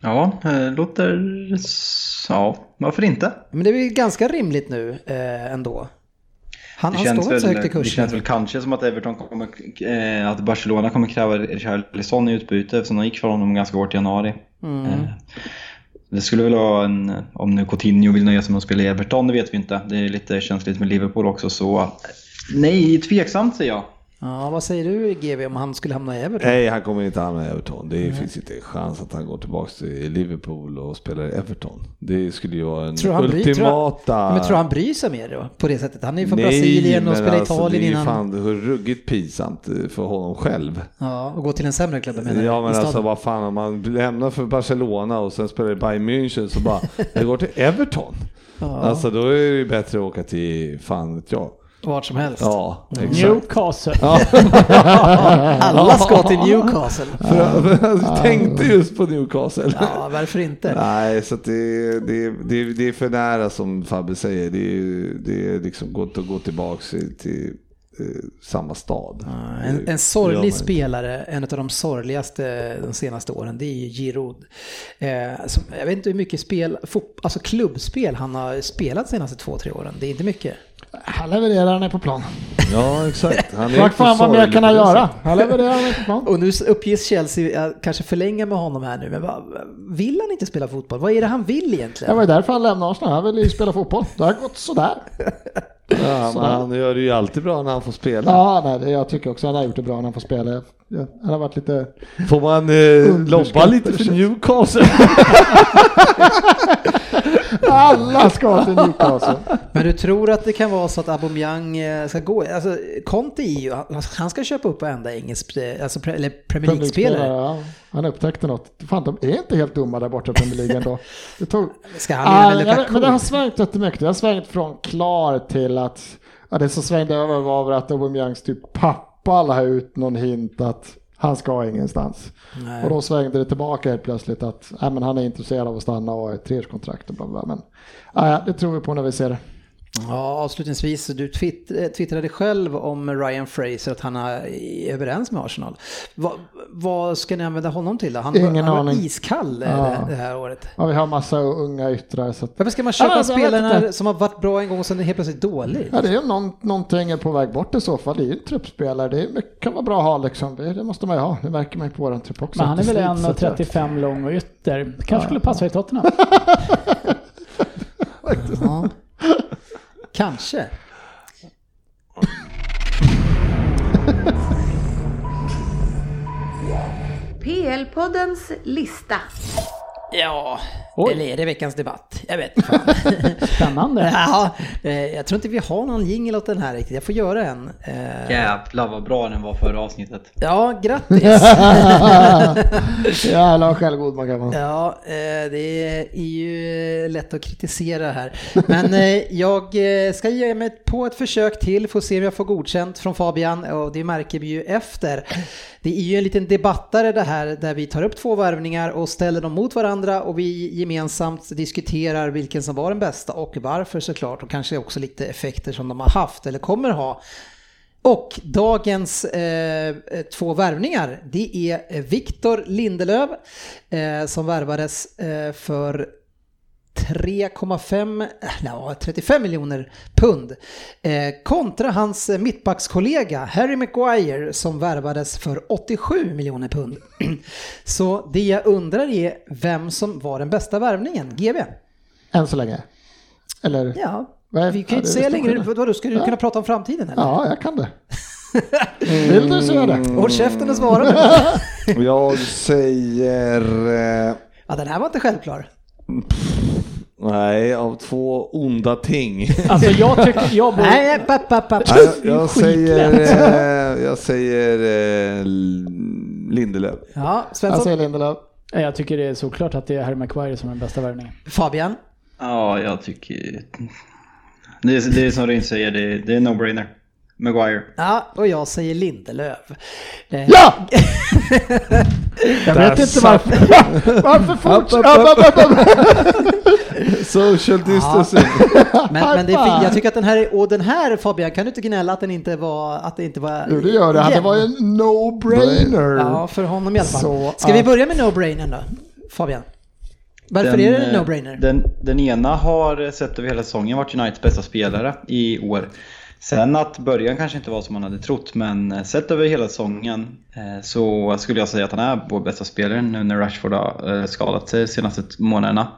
Ja, eh, låter... Ja, varför inte? Men det är väl ganska rimligt nu eh, ändå. Han, Det han känns, står inte så väl, högt i det kursen. känns väl kanske som att Everton kommer, eh, att Barcelona kommer kräva Richarlison i utbyte eftersom de gick för honom ganska hårt i januari. Mm. Eh, det skulle väl vara en, om nu Coutinho vill nöja sig med att spela i Everton, det vet vi inte. Det är lite känsligt med Liverpool också så nej, tveksamt säger jag. Ja, vad säger du GV om han skulle hamna i Everton? nej, han kommer inte hamna i Everton. Det finns inte en chans att han går tillbaka till Liverpool och spelar i Everton. Det skulle ju vara en Tror han ultimata... Tror han, men tror han bryr sig mer då? På det sättet? Han är ju från Brasilien och men spelar alltså, Italien det är innan. fan ruggigt pinsamt för honom själv. Ja, och gå till en sämre klubb menar Ja men alltså vad fan om man lämnar för Barcelona och sen spelar i Bayern München så bara, [LAUGHS] jag går till Everton. Alltså då är det ju bättre att åka till, fan vet jag. Vart som helst. Ja, exakt. Newcastle. [LAUGHS] Alla ska till Newcastle. Jag tänkte just på Newcastle. Ja, varför inte? Nej, så att det, det, det, det är för nära som Fabbe säger. Det är, det är liksom gott att gå tillbaka till eh, samma stad. En, en sorglig spelare, en av de sorgligaste de senaste åren, det är ju Giroud. Eh, som, jag vet inte hur mycket spel, fot, alltså klubbspel han har spelat de senaste två, tre åren. Det är inte mycket. Han levererar han är på plan. Ja, exakt. Han är fan vad mer kan han det göra? Han levererar han är på plan. Och nu uppges Chelsea kanske förlänga med honom här nu, men vad, vill han inte spela fotboll? Vad är det han vill Det egentligen? var ju därför han lämnade Arsenal. Han ville ju spela fotboll. Det har gått sådär. Ja, men han gör det ju alltid bra när han får spela. Ja, nej, det- jag tycker också han har gjort det bra när han får spela. Ja, Han har varit lite... Får man eh, lobba lite för Newcastle? [LAUGHS] Alla ska till Newcastle. Men du tror att det kan vara så att Aubameyang eh, ska gå? Alltså, Conte är ju, han ska köpa upp varenda engelsk, eh, alltså, eller Premier League-spelare. Ja, han upptäckte något. Fan, de är inte helt dumma där borta i Premier League ändå. Det tog... Ska han Ah, jag men det har svängt jättemycket. Det har svängt från klar till att... Ja, det som svängde över var att Aubameyangs typ pappa la ut någon hint att han ska ingenstans. Nej. Och då svängde det tillbaka helt plötsligt att nej, men han är intresserad av att stanna och ha ett treårskontrakt och bla bla. Men ja, det tror vi på när vi ser det. Ja, avslutningsvis, du twitt- eh, twittrade själv om Ryan Fraser, att han är överens med Arsenal. Va, vad ska ni använda honom till då? Han, Ingen han var iskall Ja. det, det här året. Ja, vi har massa unga yttrar. Så att, Varför ska man köpa Ja, spelare inte. som har varit bra en gång och sen är helt plötsligt dålig? ja, det är ju någon, någonting är på väg bort i så fall. Det är ju en truppspelare. Det är, kan vara bra att ha liksom. Det, det måste man ju ha. Det märker man ju på våran trupp också. Men han är det väl slits, så att jag- 1,35 lång och ytter. Kanske skulle passa i Tottenham. [LAUGHS] Ja. Kanske. PL-poddens lista. Ja, Oj. eller är det veckans debatt? Jag vet inte fan. [LAUGHS] Spännande. [LAUGHS] ja, eh, jag tror inte vi har någon jingel åt den här riktigt. Jag får göra en. Eh, Jävlar vad bra den var förra avsnittet. Ja, grattis! [LAUGHS] Jävlar vad självgod man kan vara. Ja, eh, det är ju lätt att kritisera här. Men jag ska ge mig på ett försök till, får se om jag får godkänt från Fabian och det märker vi ju efter. Det är ju en liten debattare det här där vi tar upp två värvningar och ställer dem mot varandra och vi gemensamt diskuterar vilken som var den bästa och varför såklart och kanske också lite effekter som de har haft eller kommer ha. Och dagens eh, eh två värvningar, det är Viktor Lindelöf eh, som värvades eh, för 3,5, eh, ja, 35 miljoner pund. Eh, kontra hans mittbackskollega Harry Maguire som värvades för 87 miljoner pund. [CLEARS THROAT] Så det jag undrar är vem som var den bästa värvningen, GV? Än så länge. Eller? Ja, Vad är- Vi kan ju inte säga längre, vadå, ska du Ja. kunna prata om framtiden eller? Ja, jag kan det. [LAUGHS] Vill du säga det? Håll käften och svara nu. [LAUGHS] Jag säger... Eh, Ja, den här var inte självklar. [LAUGHS] nej, av två onda ting. Alltså jag tycker, [LAUGHS] jag bor... Nej, papp, papp, papp. Nej, jag, jag säger... Eh, jag säger eh, Lindelöf. Ja, Jag Svensson. säger Lindelöf. Jag tycker det är såklart att det är Harry Maguire som är den bästa värvningen. Fabian. Ja, jag tycker... Det är, det är som Ryn säger, det är, det är no-brainer. Maguire. Ja, och jag säger Lindelöf. Eh, Ja! [LAUGHS] Jag vet inte varför. Varför fortsätter... Social distancing. Men, men det är fint. Jag tycker att den här, är- och den här Fabian, kan du inte gnälla att den inte var, att det inte var Jo, det gör det. Det var ju en no-brainer. Ja, för honom i alla fall. Så Ska vi börja med no-brainern då? Fabian? Varför Den, är det en eh, no-brainer? Den, den ena har sett över hela säsongen varit Uniteds bästa spelare i år. Sen att början kanske inte var som man hade trott, men eh, sett över hela säsongen eh, så skulle jag säga att han är vår bästa spelare nu när Rashford har eh, skadat sig de senaste månaderna.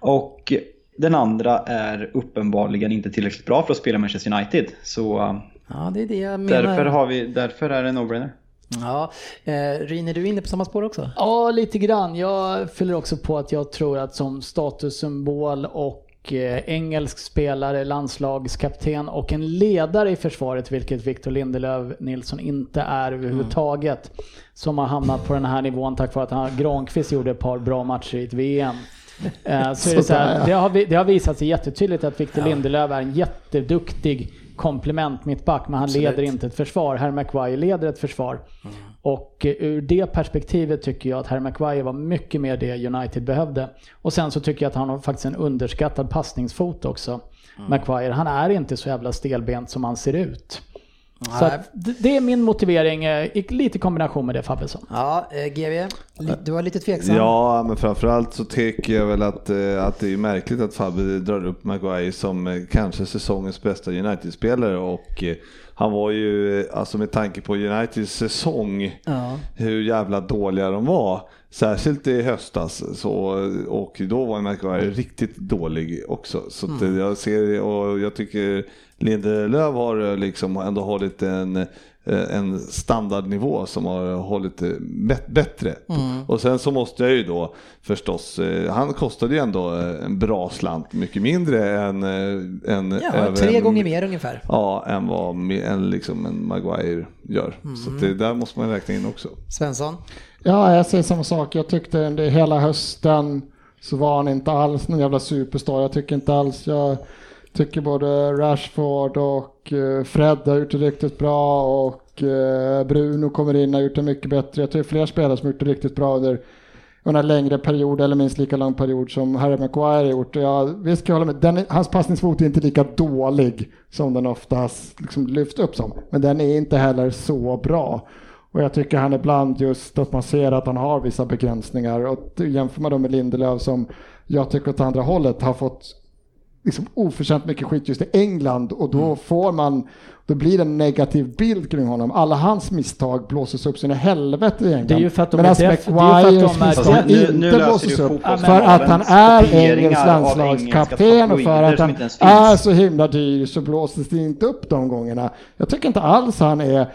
Och den andra är uppenbarligen inte tillräckligt bra för att spela Manchester United. Så Ja, det är det jag menar. därför, har vi, därför är det en no-brainer. Ja, eh, Ryn, är du inne på samma spår också? Ja, lite grann. Jag fyller också på att jag tror att som statussymbol och engelsk spelare, landslagskapten och en ledare i försvaret, vilket Victor Lindelöf Nilsson inte är överhuvudtaget, som har hamnat på den här nivån tack vare att han, Granqvist gjorde ett par bra matcher i ett VM. Eh, Så det, så här, ja. det, har, det har visat sig jättetydligt att Victor Lindelöf är en jätteduktig komplement mittback, men han leder inte ett försvar. Harry Maguire leder ett försvar. Och eh, ur det perspektivet tycker jag att Harry Maguire var mycket mer det United behövde. Och sen så tycker jag att han har faktiskt en underskattad passningsfot också. Maguire, han är inte så jävla stelbent som han ser ut. Så att det- är min motivering, eh, i- lite i kombination med det Fabbesson. Ja, eh, GV, du var lite tveksam. Ja, men framförallt så tycker jag väl att, att det är märkligt att Fabbe drar upp Maguire som kanske säsongens bästa United-spelare och han var ju, alltså med tanke på Uniteds säsong, Ja. hur jävla dåliga de var. Särskilt i höstas så, och då var Maguire riktigt dålig också. Så Mm. jag ser och jag tycker Lindelöf har liksom ändå hållit en en standardnivå som har hållit eh, bättre. Mm. Och sen så måste jag ju då förstås, eh, han kostade ju ändå eh, en bra slant, mycket mindre än, eh, än Ja, över tre en- gånger mer ungefär. Ja, än vad än liksom en Maguire gör. Så Mm. att det där måste man räkna in också. Svensson? Ja, jag säger samma sak. Jag tyckte under hela hösten så var han inte alls någon jävla superstar. Jag tycker inte alls, jag tycker både Rashford och eh, Fred har gjort det riktigt bra och eh, Bruno kommer in och har gjort det mycket bättre. Jag tycker fler spelare som har gjort det riktigt bra under under en längre period eller minst lika lång period som Harry Maguire har gjort. Ja, visst kan jag hålla med, den, hans passningsfot är inte lika dålig som den oftast liksom lyfts upp som. Men den är inte heller så bra. Och jag tycker han ibland just att man ser att han har vissa begränsningar. Och jämför man då med Lindelöf som jag tycker åt andra hållet har fått liksom oförtjänt mycket skit just i England och då får man, då blir det en negativ bild kring honom. Alla hans misstag blåses upp så in i helvete i England. Det är ju för att de Medan för att de misstag def- nu- nu inte löser blåses upp. För att han är engelsk landslagskapten och för att han som inte är så himla dyr så blåses det inte upp de gångerna. Jag tycker inte alls han är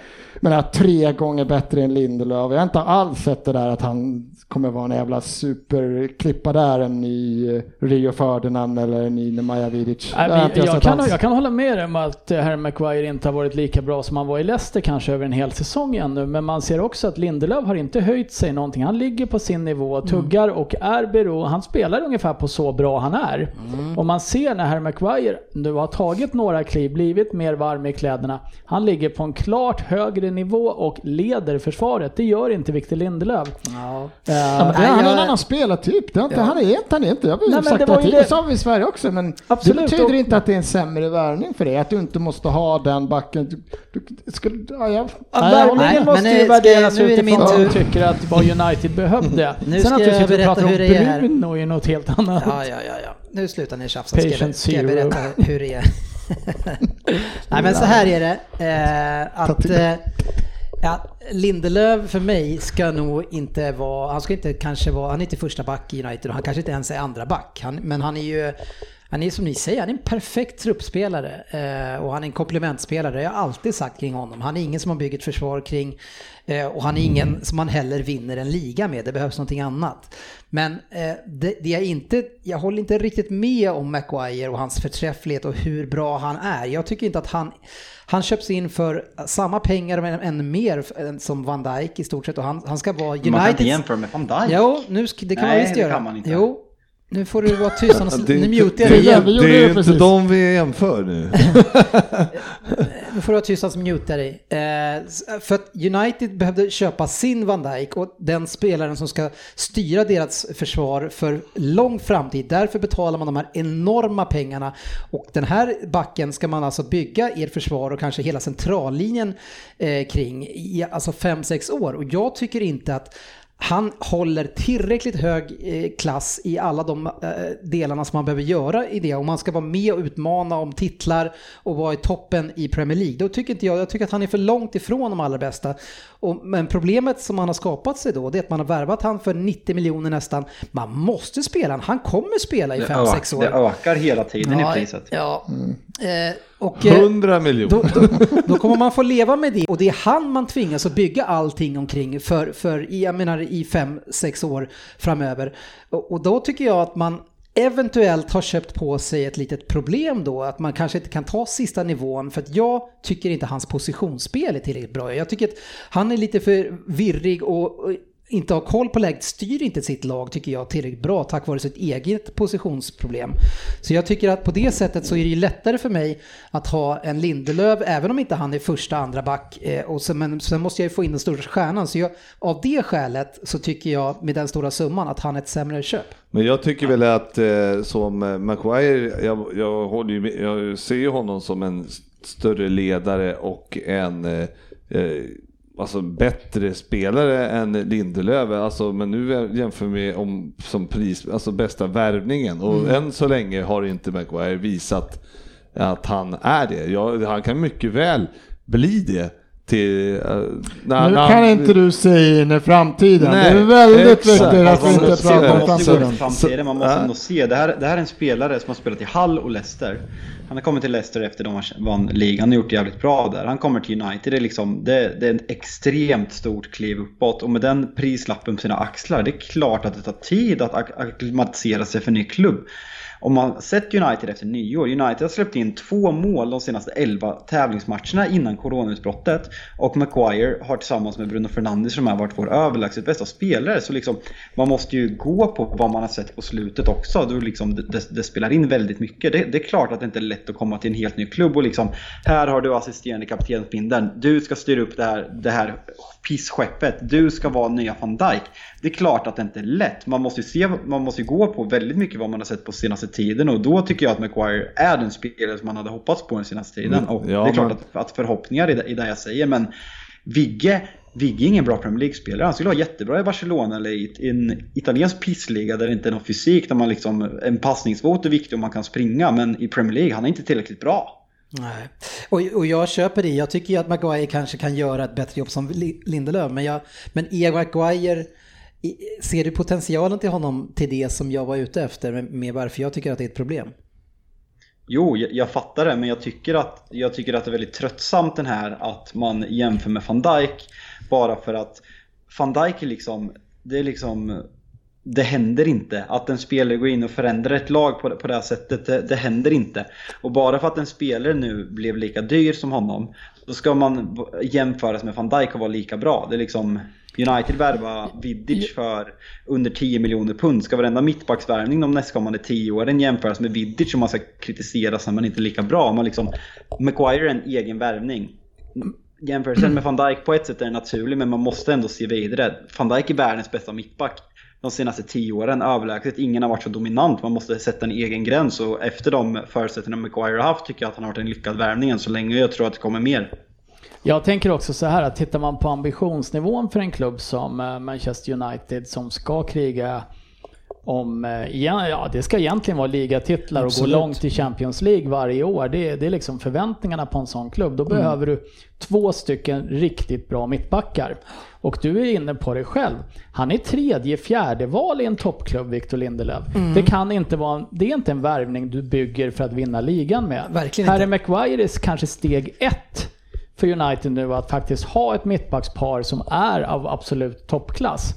menar, tre gånger bättre än Lindelöf. Jag har inte alls sett det där att han kommer vara en jävla superklippa där än i Rio Ferdinand eller en i Nemanja Vidic. Nej, men jag jag, kan, alls. jag kan hålla med dig om att eh, Harry Maguire inte har varit lika bra som han var i Leicester kanske över en hel säsong ännu. Men man ser också att Lindelöf har inte höjt sig någonting. Han ligger på sin nivå, tuggar och är bero. Han spelar ungefär på så bra han är. Och man ser när Harry Maguire nu har tagit några kliv, blivit mer varm i kläderna. Han ligger på en klart högre nivå och leder försvaret. Det gör inte Victor Lindelöf. Ja. Eh, Ja, men det, Nej, han är jag- en annan spelartyp. Det är inte, Ja. Han är inte, han är inte. Jag har Nej, sagt det det, tidigare, har vi i Sverige också. Men Absolut, det betyder och- inte att det är en sämre värvning för det. Att du inte måste ha den backen. Du, du, skulle, ja, jag, Ja, Värvningen måste ju värderas nu är det min utifrån vad tur. tycker att vad United behövde. Nu Sen att jag sitter och pratar om är. Bruno är något helt annat. Ja, ja, ja, ja. Nu slutar ni tjafsa. Ska jag, ska jag berätta hur det är? [LAUGHS] Nej men så här är det. Eh, att eh, ja, Lindelöf för mig ska nog inte vara, han ska inte kanske vara, han är inte första back i United och han kanske inte ens är andra back. Han, men han är ju Han är som ni säger, han är en perfekt truppspelare eh, och han är en komplementspelare. Jag har alltid sagt kring honom. Han är ingen som man bygger ett försvar kring eh, och han är ingen som man heller vinner en liga med. Det behövs någonting annat. Men eh, det, det är inte, jag håller inte riktigt med om Maguire och hans förträfflighet och hur bra han är. Jag tycker inte att han, han köps in för samma pengar men ännu mer som Van Dijk i stort sett och han, han ska vara United. Man kan inte jämföra med van Dijk. Jo, nu, det kan Nej, man visst det göra. kan man inte. Jo, nu får du vara tyst annars [LAUGHS] Det är nu inte- mutar jag det dig igen. vi gjorde Det det är inte precis. de vi jämför nu. [LAUGHS] Nu får du vara tyst annars mutar jag dig. Eh, för att United behövde köpa sin Van Dijk och den spelaren som ska styra deras försvar för lång framtid. Därför betalar man de här enorma pengarna och den här backen ska man alltså bygga ert försvar och kanske hela centrallinjen eh, kring i alltså 5-6 år. Och jag tycker inte att han håller tillräckligt hög eh, klass i alla de eh, delarna som man behöver göra i det. Om man ska vara med och utmana om titlar och vara i toppen i Premier League. Då tycker inte jag, jag tycker att han är för långt ifrån de allra bästa. Och, men problemet som han har skapat sig då, det är att man har värvat han för 90 miljoner nästan. Man måste spela han, han kommer spela i Det, 5-6 ök, år. det ökar hela tiden i priset. Ja. Eh, och, eh, 100 miljoner. då, då, då kommer man få leva med det och det är han man tvingas att bygga allting omkring för, för jag menar, i fem, sex år framöver. Och, och då tycker jag att man eventuellt har köpt på sig ett litet problem då, att man kanske inte kan ta sista nivån för att jag tycker inte hans positionsspel är tillräckligt bra. Jag tycker att han är lite för virrig och inte har koll på läget, styr inte sitt lag tycker jag tillräckligt bra tack vare sitt eget positionsproblem. Så jag tycker att på det sättet så är det ju lättare för mig att ha en Lindelöv, även om inte han är första, andra back. Eh, och sen, men sen måste jag ju få in den stora stjärnan. Så jag, av det skälet så tycker jag med den stora summan att han är ett sämre köp. Men jag tycker väl att eh, som eh, Maguire, jag, jag, håller ju med, jag ser ju honom som en större ledare och en eh, eh, alltså bättre spelare än Lindelöf. Alltså, men nu jämför vi om som pris, alltså bästa värvningen och än så länge har inte Maguire visat att han är det. Jag, han kan mycket väl bli det. Till, eh, när, Nu när kan han- inte du se in i framtiden. Nej, det är väldigt exakt. viktigt att vi man inte måste, pratar man om måste framtiden. till framtiden, man måste Ja. ändå se. Det här, det här är en spelare som har spelat i Hull och Leicester. Han har kommit till Leicester efter de vann ligan, han har gjort det jävligt bra där. Han kommer till United, det är, liksom, det, det är ett extremt stort kliv uppåt. Och med den prislappen på sina axlar, det är klart att det tar tid att ak- acklimatisera sig för en ny klubb. Om man sett United efter nyår, United har släppt in två mål de senaste 11 tävlingsmatcherna innan coronautbrottet. Och Maguire har tillsammans med Bruno Fernandes som har varit vår överlägset bästa spelare. Så liksom, man måste ju gå på vad man har sett på slutet också. Då liksom, det, det, spelar in väldigt mycket. Det, det är klart att det inte är lätt att komma till en helt ny klubb och liksom, här har du assisterande kaptensbindeln. Du ska styra upp det här, det här pissskeppet. Du ska vara nya van Dijk. Det är klart att det inte är lätt. Man måste ju, se, man måste gå på väldigt mycket vad man har sett på senaste tiden och då tycker jag att Maguire är den spelare som man hade hoppats på den senaste tiden. Mm, Och ja, det är klart men- att, att förhoppningar är det, är det jag säger men Vigge Vigge är ingen bra Premier League-spelare. Han skulle vara jättebra i Barcelona eller i en italiensk pissliga där det inte är någon fysik. Där man liksom, en passningsvåt är viktig och man kan springa. Men i Premier League, han är inte tillräckligt bra. Nej. Och, och jag köper det. Jag tycker ju att Maguire kanske kan göra ett bättre jobb som Lindelöf. Men, jag, men Ian Maguire, ser du potentialen till honom till det som jag var ute efter med, med varför jag tycker att det är ett problem? Jo, jag, jag fattar det, men jag tycker, att, jag tycker att det är väldigt tröttsamt den här att man jämför med van Dijk bara för att van Dijk är liksom, det är liksom det händer inte att en spelare går in och förändrar ett lag på, på det här sättet. Det, det händer inte. Och bara för att en spelare nu blev lika dyr som honom, då ska man jämföras med van Dijk och vara lika bra. Det är liksom United värva Vidic för under 10 miljoner pund. Ska varenda mittbacksvärvning de nästkommande 10 åren jämföras med Vidic om man ska kritiseras när man inte är lika bra. Man liksom, Maguire är en egen värvning. Jämförelsen [CLEARS THROAT] med van Dijk på ett sätt är naturlig men man måste ändå se vidare. Van Dijk är världens bästa mittback de senaste 10 åren. Överlägset. Ingen har varit så dominant. Man måste sätta en egen gräns och efter de förutsättningarna Maguire har haft tycker jag att han har varit en lyckad värvning än så länge. Jag tror att det kommer mer. Jag tänker också så här att tittar man på ambitionsnivån för en klubb som eh, Manchester United som ska kriga om, eh, ja det ska egentligen vara ligatitlar och Absolut. gå långt i Champions League varje år. Det, det är liksom förväntningarna på en sån klubb. Då behöver du två stycken riktigt bra mittbackar. Och du är inne på det själv. Han är tredje, fjärde val i en toppklubb, Victor Lindelöf. Det kan inte vara, det är inte en värvning du bygger för att vinna ligan med. Verkligen Harry inte. Maguire är kanske steg ett för United nu att faktiskt ha ett mittbackspar som är av absolut toppklass.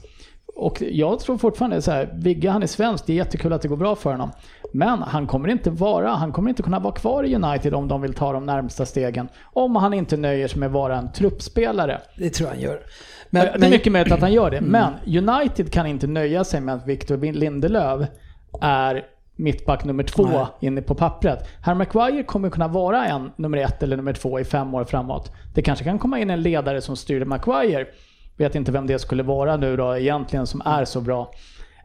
Och jag tror fortfarande så här, Vigge han är svensk, det är jättekul att det går bra för honom. Men han kommer inte vara, han kommer inte kunna vara kvar i United om de vill ta de närmsta stegen. Om han inte nöjer sig med att vara en truppspelare. Det tror jag han gör. Det är mycket möjligt att han gör det, men United kan inte nöja sig med att Victor Lindelöf är mittback nummer två Nej. inne på pappret. Harry Maguire kommer kunna vara en nummer ett eller nummer två i fem år framåt. Det kanske kan komma in en ledare som styr Maguire. Vet inte vem det skulle vara nu då egentligen som är så bra.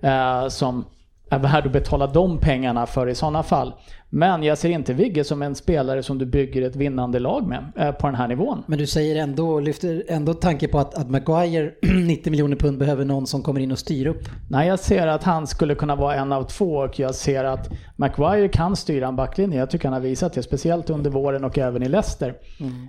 Eh, som är värd att betala de pengarna för i sådana fall. Men jag ser inte Vigge som en spelare som du bygger ett vinnande lag med eh, på den här nivån. Men du säger ändå, lyfter ändå tanke på att, att Maguire, [CLEARS THROAT] 90 miljoner pund, behöver någon som kommer in och styr upp. Nej, jag ser att han skulle kunna vara en av två och jag ser att Maguire kan styra en backlinje. Jag tycker han har visat det, speciellt under våren och även i Leicester.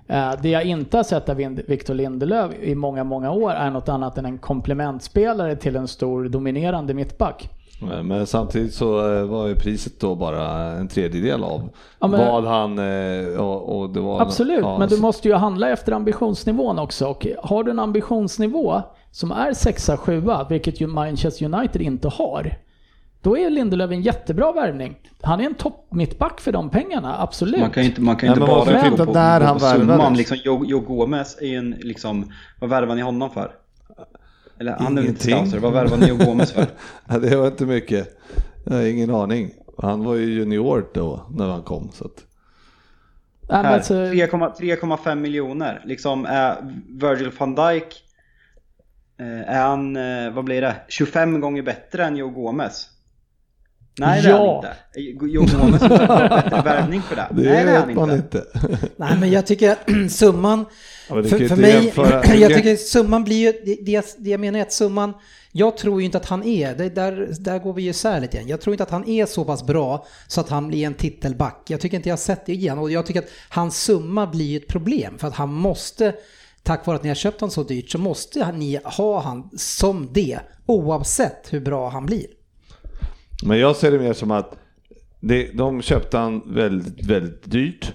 Eh, Det jag inte har sett av Victor Lindelöf i många, många år är något annat än en komplementspelare till en stor dominerande mittback. Men- Men samtidigt så eh, var ju priset då bara en tredjedel av Ja, men- vad han... eh, Och, och det var, Absolut, ja, men du måste ju handla efter ambitionsnivån också. Och har du en ambitionsnivå som är 6-7, vilket ju Manchester United inte har, då är Lindelöf en jättebra värvning. Han är en topp mittback för de pengarna, absolut. Man kan inte, man kan Nej, inte men bara varför gå inte på, när gå han på summan. Liksom, Joe, Joe Gomez är en, liksom, vad värvar ni honom för? Eller han är väl inte Ingenting. scouser, vad värvar ni Joe Gomez för? Ja, det var inte mycket. Jag har ingen aning. Han var ju junior då när han kom. Så att, Här, alltså, 3,- 3,5 miljoner. Liksom är Virgil van Dijk eh, är han, eh, vad blir det, 25 gånger bättre än Joe Gomez? Nej det är Ja. han inte. Joe Gomez är en bättre värvning för det. det Nej det är han man inte. inte. Nej, men jag tycker att [CLEARS THROAT] summan... Ja, För, för mig, jämföra- [CLEARS THROAT] jag tycker summan blir ju, det, det, jag- det jag menar är att summan, jag tror ju inte att han är, det, där, där går vi ju isär lite igen. Jag tror inte att han är så pass bra så att han blir en titelback. Jag tycker inte jag har sett det igen och jag tycker att hans summa blir ett problem för att han måste, tack vare att ni har köpt honom så dyrt, så måste ni ha han som det oavsett hur bra han blir. Men jag ser det mer som att det, de köpte han väldigt, väldigt dyrt.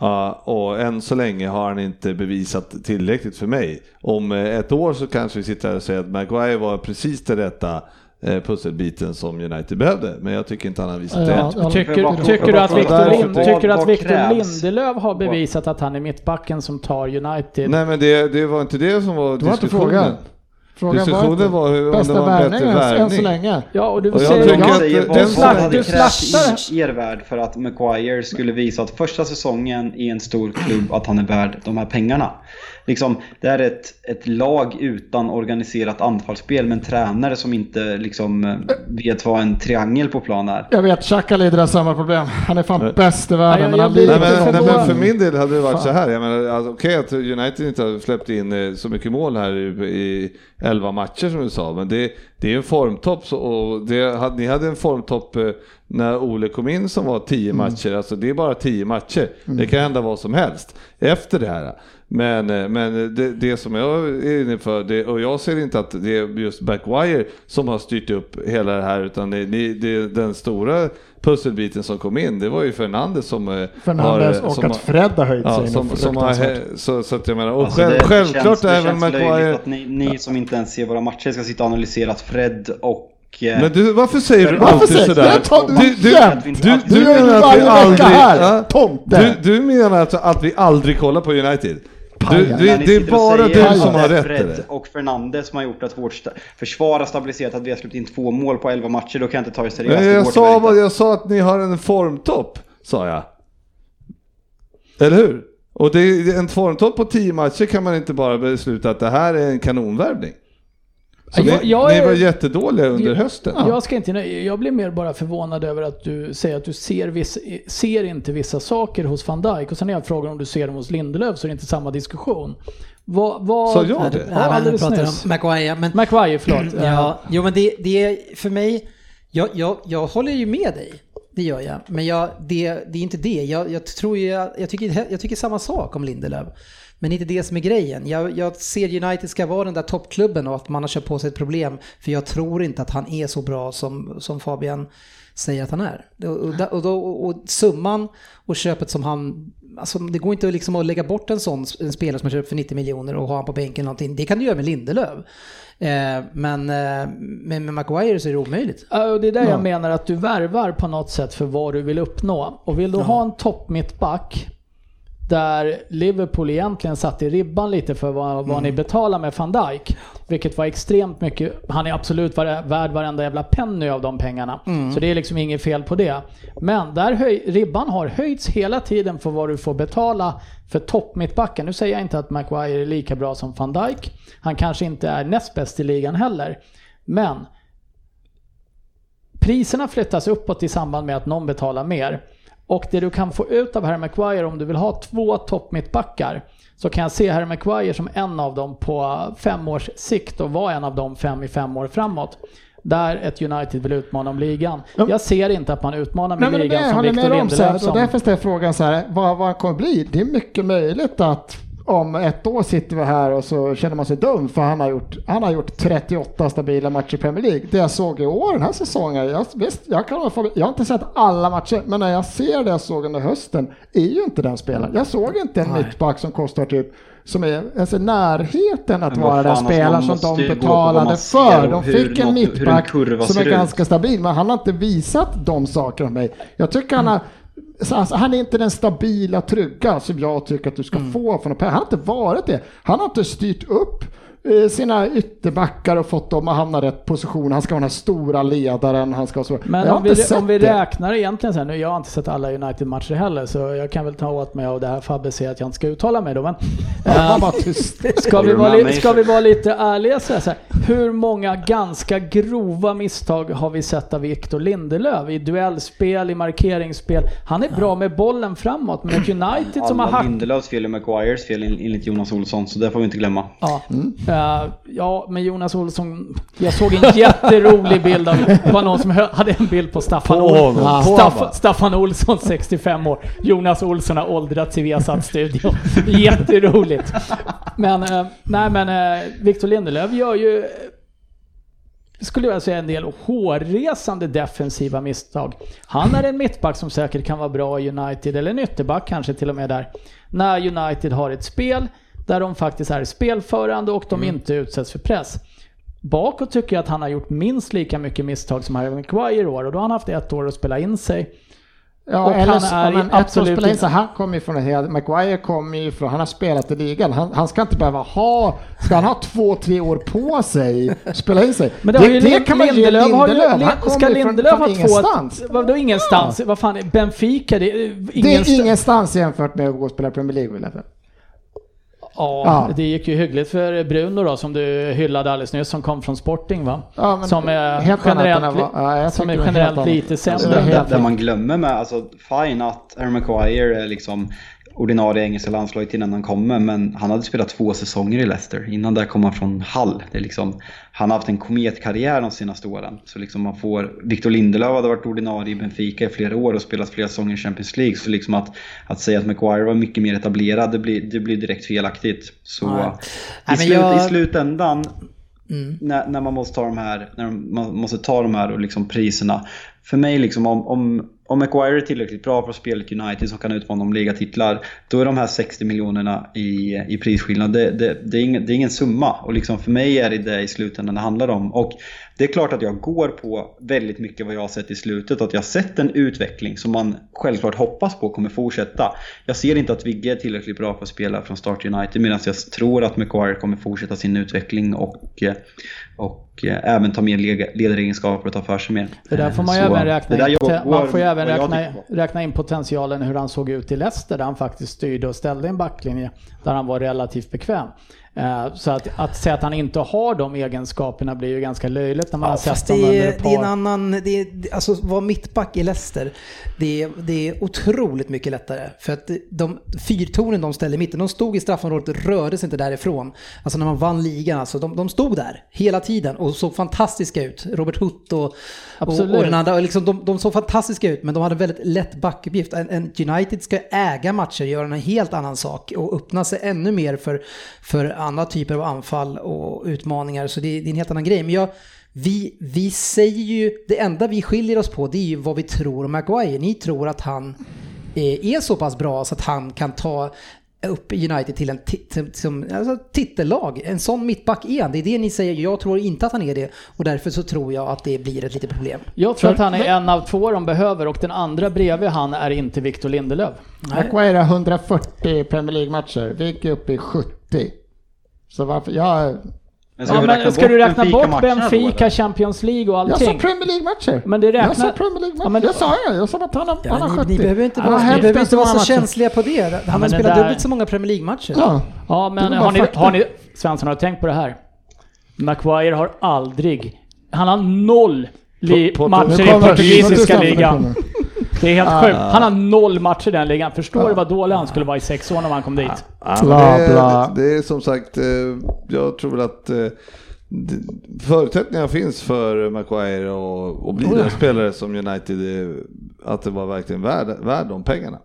Ja, och än så länge har han inte bevisat tillräckligt för mig. Om eh, ett år så kanske vi sitter här och säger att Maguire var precis den rätta eh, pusselbiten som United behövde. Men jag tycker inte han har visat det. ja, tycker, du att Victor, Lind, tycker du att Victor? Lindelöf har bevisat att han är mittbacken som tar United? Nej men det, det var inte det som var Det var inte diskussionen. frågan. Frågan var Diskussionen inte var hur- om det bästa var en bättre värvningen än värvning. så länge. Ja, och du Och jag säger... Jag att säger den vad, som- hade du krävts slaktar- i er värld för att Maguire skulle visa att första säsongen i en stor klubb att han är värd de här pengarna. Liksom, det är ett, ett lag utan organiserat anfallsspel med en tränare som inte liksom, vet vad en triangel på plan är. Jag vet, Xhaka lider av samma problem. Han är fan Nej. bäst i världen, Nej, men jag han blir blir Nej inte men, nej, men för min del hade det varit Fan. så här. Jag menar, alltså, okej att United inte har släppt in eh, så mycket mål här i, i 11 matcher som du sa. Men det, det är en formtopp och det, ni hade en formtopp eh, när Ole kom in som var 10 Mm. matcher. Alltså det är bara 10 matcher. Det kan hända vad som helst efter det här. Men, eh, men det, det som jag är inne för, det, och jag ser inte att det är just Backwire som har styrt upp hela det här utan det, det, det, den stora pusselbiten som kom in, det var ju Fernandes som eh, Fernandes har, och som att Fred har höjt Ja, sig som, som har, så, så att jag menar, och Alltså, själv, det- det självklart känns, det även känns löjligt att ni, ni som inte ens ser våra matcher ska sitta och analysera att Fred och... eh, Men du, varför säger du Varför alltid säger sådär? tar du Du, du, du, Du du menar att vi aldrig... här, ja, du, du menar alltså att vi aldrig kollar på United? Du, du, det är bara du som har det rätt Fred det. och Fernandes som har gjort att vårt försvar har stabiliserat att vi har släppt in två mål på 11 matcher, då kan jag inte ta er seriöst. Det jag går sa, jag sa att ni har en formtopp, sa jag. Eller hur? Och det är en formtopp på 10 matcher kan man inte bara besluta att det här är en kanonvärvning. Jag- ni, jag ni är- var jättedåliga under Jag- hösten. Jag ska inte, jag blir mer bara förvånad över att du säger att du ser, viss, ser inte vissa saker hos van Dijk och sen när jag frågar om du ser dem hos Lindelöf så är det inte samma diskussion. Vad, vad, Sa jag det? Ja, alldeles pratar nyss. om Maguire, men Maguire, förlåt. [CLEARS THROAT] Ja, jo men det, det är för mig, Jag, jag, jag håller ju med dig. Det gör jag. Men jag, det, det är inte det. Jag, jag tror ju, jag, jag, tycker, jag tycker samma sak om Lindelöf. Men inte det som är grejen. Jag, jag ser United ska vara den där toppklubben och att man har köpt på sig ett problem. För jag tror inte att han är så bra som, som Fabian säger att han är. Och, och, då, och summan och köpet som han... Alltså det går inte liksom att lägga bort en sån en spelare som har köpt för 90 miljoner och ha han på bänken eller någonting. Det kan du göra med Lindelöf. Eh, men eh, med, med Maguire så är det omöjligt. Ja, och det är där Ja. jag menar att du värvar på något sätt för vad du vill uppnå. Och vill du ha en toppmittback där Liverpool egentligen satt i ribban lite för vad, vad ni betalar med van Dijk. Vilket var extremt mycket. Han är absolut var, värd varenda jävla penny av de pengarna. Så det är liksom inget fel på det. Men där höj, ribban har höjts hela tiden för vad du får betala för toppmittbacken. Nu säger jag inte att Maguire är lika bra som van Dijk. Han kanske inte är näst bäst i ligan heller. Men priserna flyttas uppåt i samband med att någon betalar mer. Och det du kan få ut av Harry Maguire om du vill ha två toppmittbackar så kan jag se Harry Maguire som en av dem på fem års sikt och vara en av de fem i fem år framåt. Där ett United vill utmana om ligan. Ja. Jag ser inte att man utmanar Nej, med det ligan jag som Victor med Lindelöf som... därför ställer jag frågan så här, vad, vad kommer bli? Det är mycket möjligt att om ett år sitter vi här och så känner man sig dum för han har gjort, han har gjort 38 stabila matcher i Premier League. Det jag såg i år den här säsongen, jag, visst, jag, kan, jag har inte sett alla matcher, men när jag ser det jag såg under hösten är ju inte den spelaren. Jag såg inte en mittback som kostar typ som är alltså, i närheten att vara den alltså, spelaren som de betalade för. De fick en mittback som är ut. ganska stabil, men han har inte visat de sakerna mig. Jag tycker han har Alltså, han är inte den stabila, trygga som jag tycker att du ska få från Pep. Han har inte varit det. Han har inte styrt upp sina ytterbackar och fått dem att hamna rätt position. Han ska vara den här stora ledaren. Han ska vara så. Men om vi, om vi det. räknar egentligen sen, nu jag har inte sett alla United-matcher heller så jag kan väl ta åt mig av det här Fabbe säger att jag inte ska uttala mig då men... [LAUGHS] Han var eh, bara tyst. [LAUGHS] Ska vi, vara li- ska vi vara lite ärliga så här, så här, hur många ganska grova misstag har vi sett av Victor Lindelöf i duellspel, i markeringsspel? Han är bra med bollen framåt, men ett United som har Alla hack... Lindelöfs fel och Maguires fel en- enligt Jonas Olsson, så det får vi inte glömma. Ja. Eh, ja, men Jonas Olsson, jag såg en jätterolig bild av, det var någon som hade en bild på Staffan, På Ol-. Ja. Staffan, Olsson 65 år. Jonas Olsson har åldrats i Viasat-studion. Jätteroligt. Men, eh, nej men eh, Victor Lindelöf gör ju, skulle jag säga, en del hårresande defensiva misstag. Han är en mittback som säkert kan vara bra i United, eller en ytterback kanske till och med där. När United har ett spel där de faktiskt är spelförande och de inte utsätts för press. Bakåt tycker jag att han har gjort minst lika mycket misstag som Harry Maguire i år och då har han haft ett år att spela in sig. Ja, Och eller han så- är men absolut absolut inte. inte- Han kommer ju från en hel, Maguire kommer ju från, han har spelat i ligan. Han, han ska inte behöva ha, ska han ha två, tre år på sig spela in sig? Men det, ju Lin- kan man ge Lindelöf ju- Lindelöf. Han Ska kommer från, Lindelöf från ha ingenstans. två... Vadå ingenstans? Vad fan, Benfica, det är Det ingenstans. är ingenstans jämfört med att gå och spela Premier League vill jag säga. Ja, Ja. det gick ju hyggligt för Bruno då som du hyllade alldeles nyss som kom från Sporting va? Ja, men som är generellt, vara- ja, som är det var helt generellt lite Alltså, det sämre. är helt Där man glömmer med, alltså fine att Harry Maguire är liksom ordinarie engelska landslaget innan han kommer, men han hade spelat två säsonger i Leicester. Innan där kom han från Hull. Det är liksom, han har haft en kometkarriär de senaste åren. Så liksom man får, Victor Lindelöf hade varit ordinarie i Benfica i flera år och spelat flera säsonger i Champions League. Så liksom att, att säga att Maguire var mycket mer etablerad, det blir, det blir direkt felaktigt. Så Nej. i, slut, jag- i slutändan Mm. när, när man måste ta de här, när man måste ta de här och liksom priserna. För mig liksom om, om, om Maguire är tillräckligt bra för att spela i United som kan utmana om ligatitlar, då är de här 60 miljonerna i, i prisskillnad, det, det, det, är ingen, det är ingen summa. Och liksom för mig är det det i slutändan det handlar om. Och det är klart att jag går på väldigt mycket vad jag har sett i slutet, att jag har sett en utveckling som man självklart hoppas på kommer fortsätta. Jag ser inte att Vigge är tillräckligt bra för att spela från start United, medan jag tror att Maguire kommer fortsätta sin utveckling och, eh, och eh, även ta mer ledaregenskaper och ta för sig mer. Det där får man ju även räkna in, går- man får ju även räkna, på. räkna in potentialen hur han såg ut i Leicester där han faktiskt styrde och ställde en backlinje där han var relativt bekväm. Eh, Så att, att säga att han inte har de egenskaperna blir ju ganska löjligt när man har Ja, sett fast honom under ett det är en par... annan, det är, alltså vara mittback i Leicester, det är, det är otroligt mycket lättare. För att de fyrtornen de ställde i mitten, de stod i straffområdet och rörde sig inte därifrån. Alltså när man vann ligan, alltså de, de stod där hela tiden och såg fantastiska ut. Robert Hutt och, och, och den andra, och liksom, de, de såg fantastiska ut men de hade en väldigt lätt backuppgift. En, en United ska äga matcher, göra en helt annan sak och öppna sig ännu mer för, för andra typer av anfall och utmaningar. Så det, det är en helt annan grej. Men jag, vi, vi säger ju, det enda vi skiljer oss på det är ju vad vi tror om Maguire. Ni tror att han är så pass bra så att han kan ta upp United till en som, alltså, titellag. En sån mittback är han. Det är det ni säger. Jag tror inte att han är det och därför så tror jag att det blir ett litet problem. Jag tror att han är en av två de behöver och den andra bredvid han är inte Victor Lindelöf. Maguire har 140 Premier League-matcher. Vi gick upp i 70. Så varför... Jag, Men Ja, men ska du räkna bort då, Benfica, eller? Champions League och jag sa allting? Premier League-matcher. Men det Jag sa räknar... Premier League-matcher. Ja, men- det sa jag. Jag sa att han har, han har Ja, 70. ni, behöver inte vara, har ni behöver inte vara så känsliga på det. Han har men det spelat där- dubbelt så många Premier League-matcher. Ja. Ja, Det men har ni, har ni... Svensson, har du tänkt på det här? Maguire har aldrig... Han har noll li- På- på- matcher i portugisiska ligan. Det är helt sjukt. Han har noll matcher i den ligan. Förstår du vad dålig han skulle vara i sex år när han kom dit? Ja, men Bla, det, bla. det är som sagt, eh, jag tror väl att eh, det- förutsättningarna finns för Maguire och, och bli den spelare som United är, att det var verkligen värd, värd de pengarna.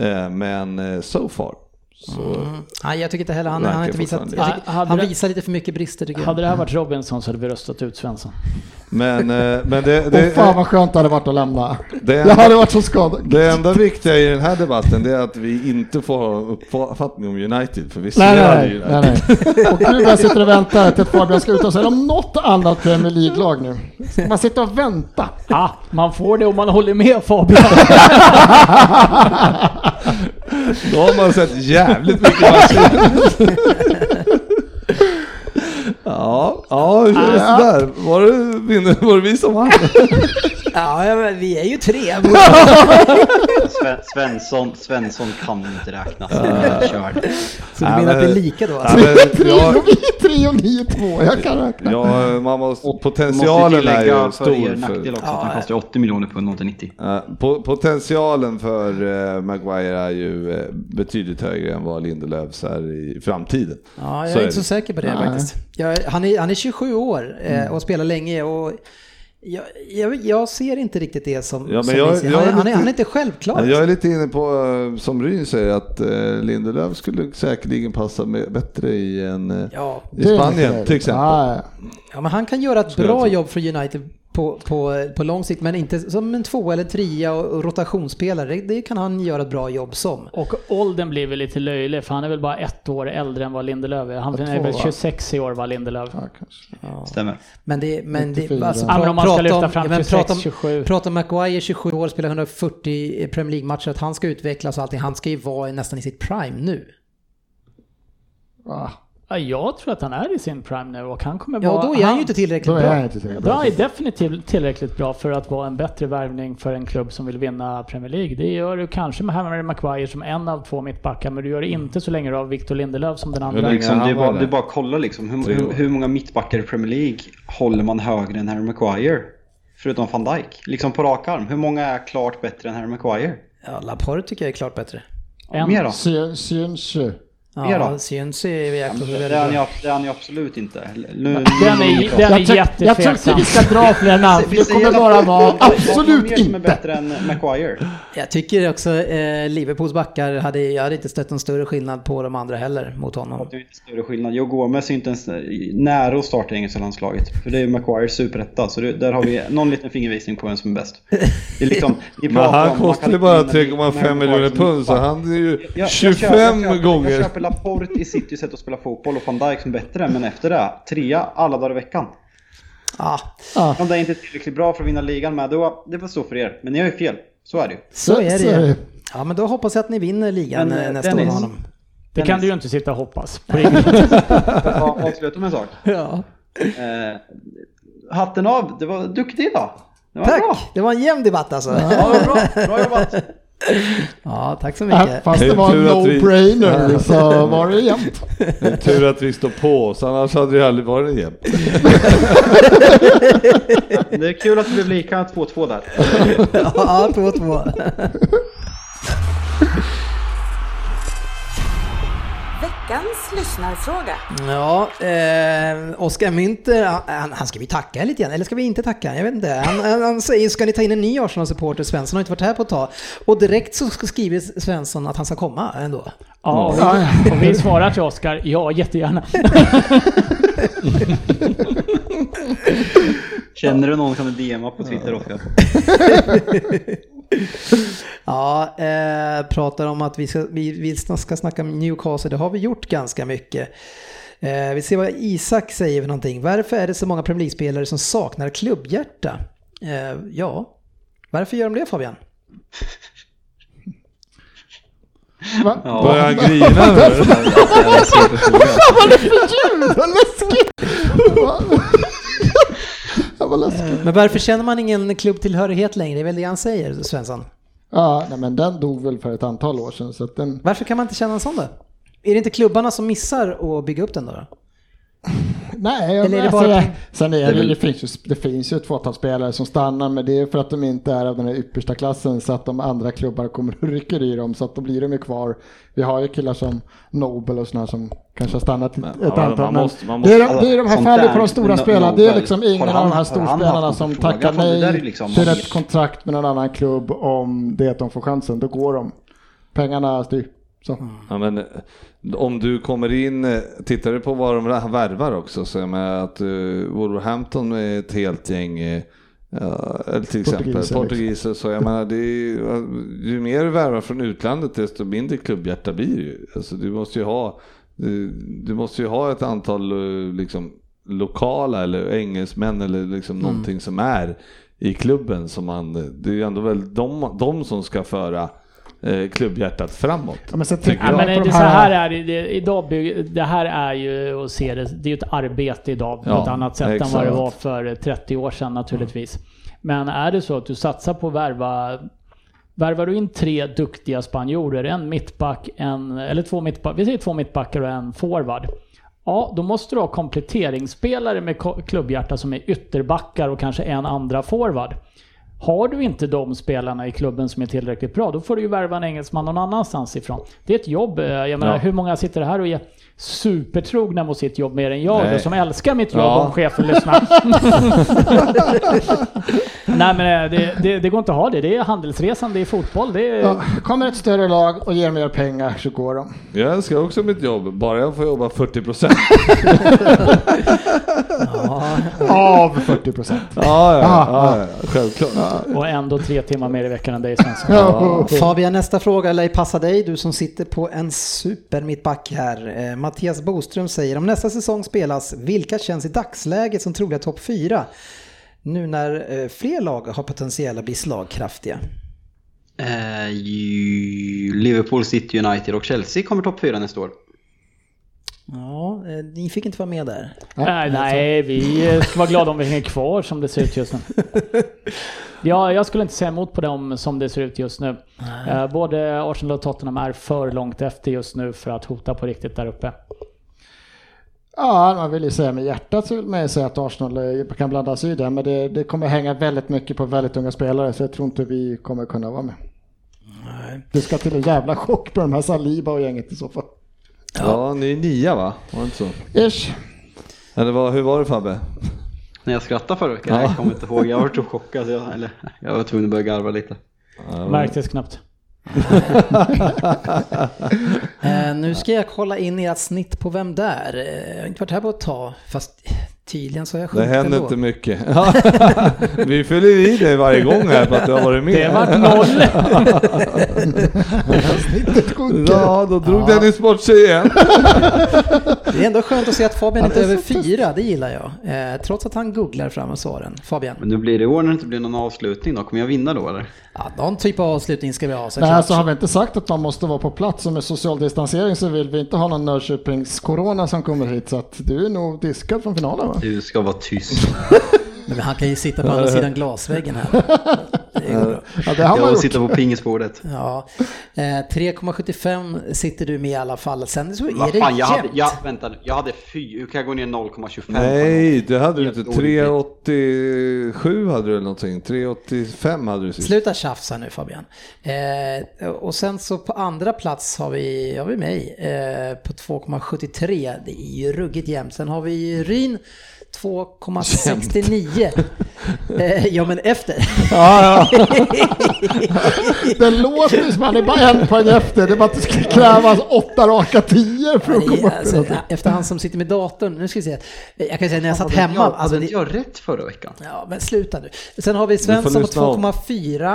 Eh, Men eh, so far så Nej, jag tycker inte heller han, han har inte visat... tycker, Ja, hade han det- visar lite för mycket brister tycker jag. Hade det här varit Robinson så hade vi röstat ut Svensson. Men, eh, men det, det, fan vad skönt det hade varit att lämna. det, Jag hade varit så skadad. det enda viktiga i den här debatten det är att vi inte får ha uppfattning om United, för vi ser Nej, nej, United. nej, nej. Och nu jag sitter och väntar till att Fabian ska uttala sig om något annat Premier League-lag nu. Man sitter och väntar. Ah, man får det om man håller med Fabian. [LAUGHS] Då har man sett jävligt mycket matcher. [LAUGHS] Ja, ja, hur är det där? Var det, var det vi som vann? [LAUGHS] Ja, ja, men vi är ju tre. [LAUGHS] Sven, Svensson, Svensson kan inte räkna. Körd. Så du Ja, menar att det är lika då? Ja, Alltså? men Tre jag, och vi tre och ni är två. Jag kan räkna. ja, man måste, Måste potentialen är tillägga ju för er stor. nackdel För, också att han kostar 80 miljoner pund och inte 90. Ja, po- potentialen för eh, Maguire är ju eh, betydligt högre än vad Lindelöfs är i framtiden. Ja, jag Så är är inte så det. säker på det Nej. faktiskt. Jag, han, är, han är 27 år eh, och spelar länge och jag, jag, jag ser inte riktigt det som, Ja, som jag- han, är är, han, är, lite- han är inte självklar. Jag är lite inne på, eh, som Ryn säger, att eh, Lindelöf skulle säkerligen passa med, bättre i, en, Ja, i Spanien till exempel. Ja, ja. ja, men han kan göra ett bra jobb för United på, på, på lång sikt, men inte som en två eller trea och, och rotationsspelare. Det, det kan han göra ett bra jobb som. Och åldern blir väl lite löjlig för han är väl bara ett år äldre än vad Lindelöf är. Han Ja, är väl två, va? 26 i år var Lindelöf. Ja, kanske. Stämmer. Men det, men det, 94. alltså, Ja, men om man ska lyfta fram ja, men 26, prata om- 27. Prata om Maguire, 27 år, spelar 140 Premier League-matcher, att han ska utvecklas och allting. Han ska ju vara nästan i sitt prime nu. Ja, Ja, jag tror att han är i sin prime nu och han kommer Ja, vara... då är han ju inte tillräckligt då är bra. jag inte tillräckligt Då är bra. han är definitivt tillräckligt bra för att vara en bättre värvning för en klubb som vill vinna Premier League. Det gör du kanske med Harry Maguire som en av två mittbackar, men du gör det inte så länge du har Victor Lindelöf som den andra. Liksom, han det, är bara, det är bara att kolla liksom. Hur, hur, hur många mittbackar i Premier League håller man högre än Harry Maguire? Förutom van Dijk. Liksom på rak arm. Hur många är klart bättre än Harry Maguire? Ja, Laporte tycker jag är klart bättre. En. Mer då? Sy- Syns ju. Ja, syns är jäkligt är ju, det är han ju absolut inte. Nu, Den är, den är Jag, tyck- jag tycker jättetveksam. vi ska dra fler namn, för det kommer att- bara vara absolut mer som är inte. bättre än Maguire? Jag tycker också eh, Liverpools backar, hade, jag hade inte stött någon större skillnad på de andra heller mot honom. Det är inte större skillnad. Joe Gomez är inte ens nära att starta engelska landslaget. För det är ju Maguire superetta. Så det, där har vi någon liten fingervisning på vem som är bäst. Det är liksom, vi Men han kostar ju bara inte vinna med 3,5 Harry miljoner pund så han är ju Jag- jag 25 köper- jag köper, gånger. Laporte i City sätt att spela fotboll och van Dijk som bättre. Men efter det, trea alla dagar i veckan. Ah, Ja, Om det är inte tillräckligt bra för att vinna ligan med, då, det får stå för er. Men ni har ju fel. Så är det ju. så är det så är ju. Ja, men då hoppas jag att ni vinner ligan Men, eh, eh, nästa år med Dennis. honom. Det kan du ju inte sitta och hoppas. [LAUGHS] Avsluta med en sak? Ja. Eh, hatten av, det var duktig idag. Det var Tack! bra. Det var en jämn debatt alltså. Ja, bra. Bra jobbat. [LAUGHS] Ja, tack så mycket. Fast Det var en att vi- no-brainer så var det jämnt. [LAUGHS] Det tur att vi står på oss, annars hade det aldrig varit jämnt. [LAUGHS] Det är kul att det blev lika 2-2 där. [LAUGHS] Ja, 2-2. Veckans lyssnarfråga. Ja, eh, Oskar Münter, han, han ska vi tacka lite grann, eller ska vi inte tacka? Jag vet inte. Han, han, han säger, ska ni ta in en ny Arsenal-supporter? Svensson har inte varit här på ett tag. Och direkt så skriver Svensson att han ska komma ändå. Ja, och vi, [LAUGHS] och vi svarar till Oskar, ja jättegärna. [LAUGHS] Känner du någon kan du DMa på Twitter Oskar. [LAUGHS] Ja, eh, pratar om att vi ska, vi, vi ska snacka om Newcastle, det har vi gjort ganska mycket. Eh, vi ser vad Isak säger för någonting. Varför är det så många Premier League-spelare som saknar klubbhjärta? Eh, ja, varför gör de det Fabian? Va? Börjar han grina nu? Jävla superfråga. Vad läskigt! Vad läskigt. Men varför känner man ingen klubbtillhörighet längre? Det är väl det han säger, Svensson? Ja, nej, men den dog väl för ett antal år sedan så den... Varför kan man inte känna en sån då? Är det inte klubbarna som missar att bygga upp den då? Nej, Eller är det alltså, bara- det, sen är det, det, finns ju, det finns ju ett fåtal spelare som stannar men det är för att de inte är av den här yppersta klassen så att de andra klubbar kommer och rycker i dem så att då blir de ju kvar. Vi har ju killar som Nobel och sådana som kanske har stannat ett ja, antal. man men måste- man det, är, måste- de- det är de här fallen där, på de stora men spelarna. Det är liksom ingen han- av de här storspelarna som tackar nej liksom? till ett kontrakt med någon annan klubb om det att de får chansen. Då går de. Pengarna styr. Så. Ja, men, om du kommer in, eh, tittar du på vad de värvar också, så jag menar att uh, Wolverhampton är ett helt gäng, ja, eller till exempel Portugiser, liksom. portugiser, så jag menar det är, ju mer du värvar från utlandet desto mindre klubbhjärta blir det ju. Alltså, du måste ju ha, du, du måste ju ha ett antal liksom, lokala eller engelsmän eller liksom Mm. någonting som är i klubben som man, det är ju ändå väl de, de som ska föra klubbhjärtat framåt. Ja, men Ja, men det, de så här är det, idag bygg, det här är ju att se det, det är ju ett arbete idag på Ja, ett annat sätt än exakt. vad det var för 30 år sedan naturligtvis. Men är det så att du satsar på att värva Värvar du in tre duktiga spanjorer, en mittback, en, eller två mittbackar, vi säger två mittbackar och en forward. Ja, då måste du ha kompletteringsspelare med klubbhjärta som är ytterbackar och kanske en andra forward. Har du inte de spelarna i klubben som är tillräckligt bra, då får du ju värva en engelsman någon annanstans ifrån. Det är ett jobb. eh, Jag menar, Ja. hur många sitter här och är supertrogna mot sitt jobb mer än jag som älskar mitt jobb Ja. om chefen lyssnar. [LAUGHS] Nej men eh, det, det, det går inte att ha det. Det är handelsresan, det är fotboll. Det är... Ja, kommer ett större lag och ger mer pengar så går de. Jag älskar också mitt jobb, bara jag får jobba 40 procent. [LAUGHS] Av 40 procent. Ja, ja, ja, ja, självklart. Och ändå tre timmar mer i veckan än dig Svensson. Ja. Fabian, nästa fråga lär passa dig, du som sitter på en super mittback här. Mattias Boström säger, om nästa säsong spelas, vilka känns i dagsläget som troliga topp fyra? Nu när eh, fler lag har potentiella att bli slagkraftiga. Eh, Liverpool, City, United och Chelsea kommer topp fyra nästa år. Ja, eh, ni fick inte vara med där. Nej, nej, vi ska vara glada om vi hänger kvar som det ser ut just nu. [LAUGHS] Ja, jag skulle inte säga emot på dem som det ser ut just nu. Eh, Både Arsenal och Tottenham är för långt efter just nu för att hota på riktigt där uppe. Ja, man vill ju säga med hjärtat så vill man ju säga att Arsenal eh, kan blanda sig i det. Men det, det kommer hänga väldigt mycket på väldigt unga spelare så jag tror inte vi kommer kunna vara med. Det ska till en jävla chock på de här Saliba och gänget i så fall. Ja, ni är nia va? Var det inte så? Ish. Eller vad, hur var det Fabbe? När jag skrattade förra veckan, jag kommer inte ihåg, jag var så chockad. så Jag, eller, jag var tvungen att börja garva lite. Märktes knappt. [LAUGHS] Eh, nu ska jag kolla in ert snitt på Vem där? Eh, Jag har inte varit här på ett tag, fast tydligen så har jag Det sjunkit händer ändå. inte mycket. [LAUGHS] Vi fyller i dig varje gång här för att du har varit med. Det vart noll! [LAUGHS] Ja, då drog Dennis bort sig igen. [LAUGHS] Det är ändå skönt att se att Fabian inte är över fyra, det gillar jag. Eh, trots att han googlar fram svaren. Fabian? Men nu blir det i år när det inte blir någon avslutning då, kommer jag vinna då eller? Ja, någon typ av avslutning ska vi ha Nej, såklart. så har vi inte sagt att man måste vara på plats och med social distansering så vill vi inte ha någon Norrköpings-corona som kommer hit så att du är nog diskad från finalen va? Du ska vara tyst. [LAUGHS] Men han kan ju sitta på andra sidan glasväggen här. Det. Ja, det har man Jag gjort. sitter på pingisbordet. Ja, eh, 3,75 sitter du med i alla fall. Sen så är det fan, jag hade, jag, vänta, nu, jag hade fy, hur kan jag gå ner 0,25? på Nej, du hade du inte. orimligt. 387 hade du eller någonting. 385 hade du sist. Sluta tjafsa nu Fabian. Eh, och sen så på andra plats har vi, har vi mig eh, på 2,73. Det är ju ruggigt jämnt. Sen har vi Ryn 2,69. eh, ja men efter. Ja, ja. [LAUGHS] Det låter som han är bara en poäng efter. Det är bara att det ska krävas åtta raka tio för att komma upp alltså, efter han som sitter med datorn, nu ska vi se. Jag kan säga när jag satt Hade hemma. jag, Alltså, hade jag rätt förra veckan? Ja, men sluta nu. Sen har vi Svensson på lyssna om. 2,4,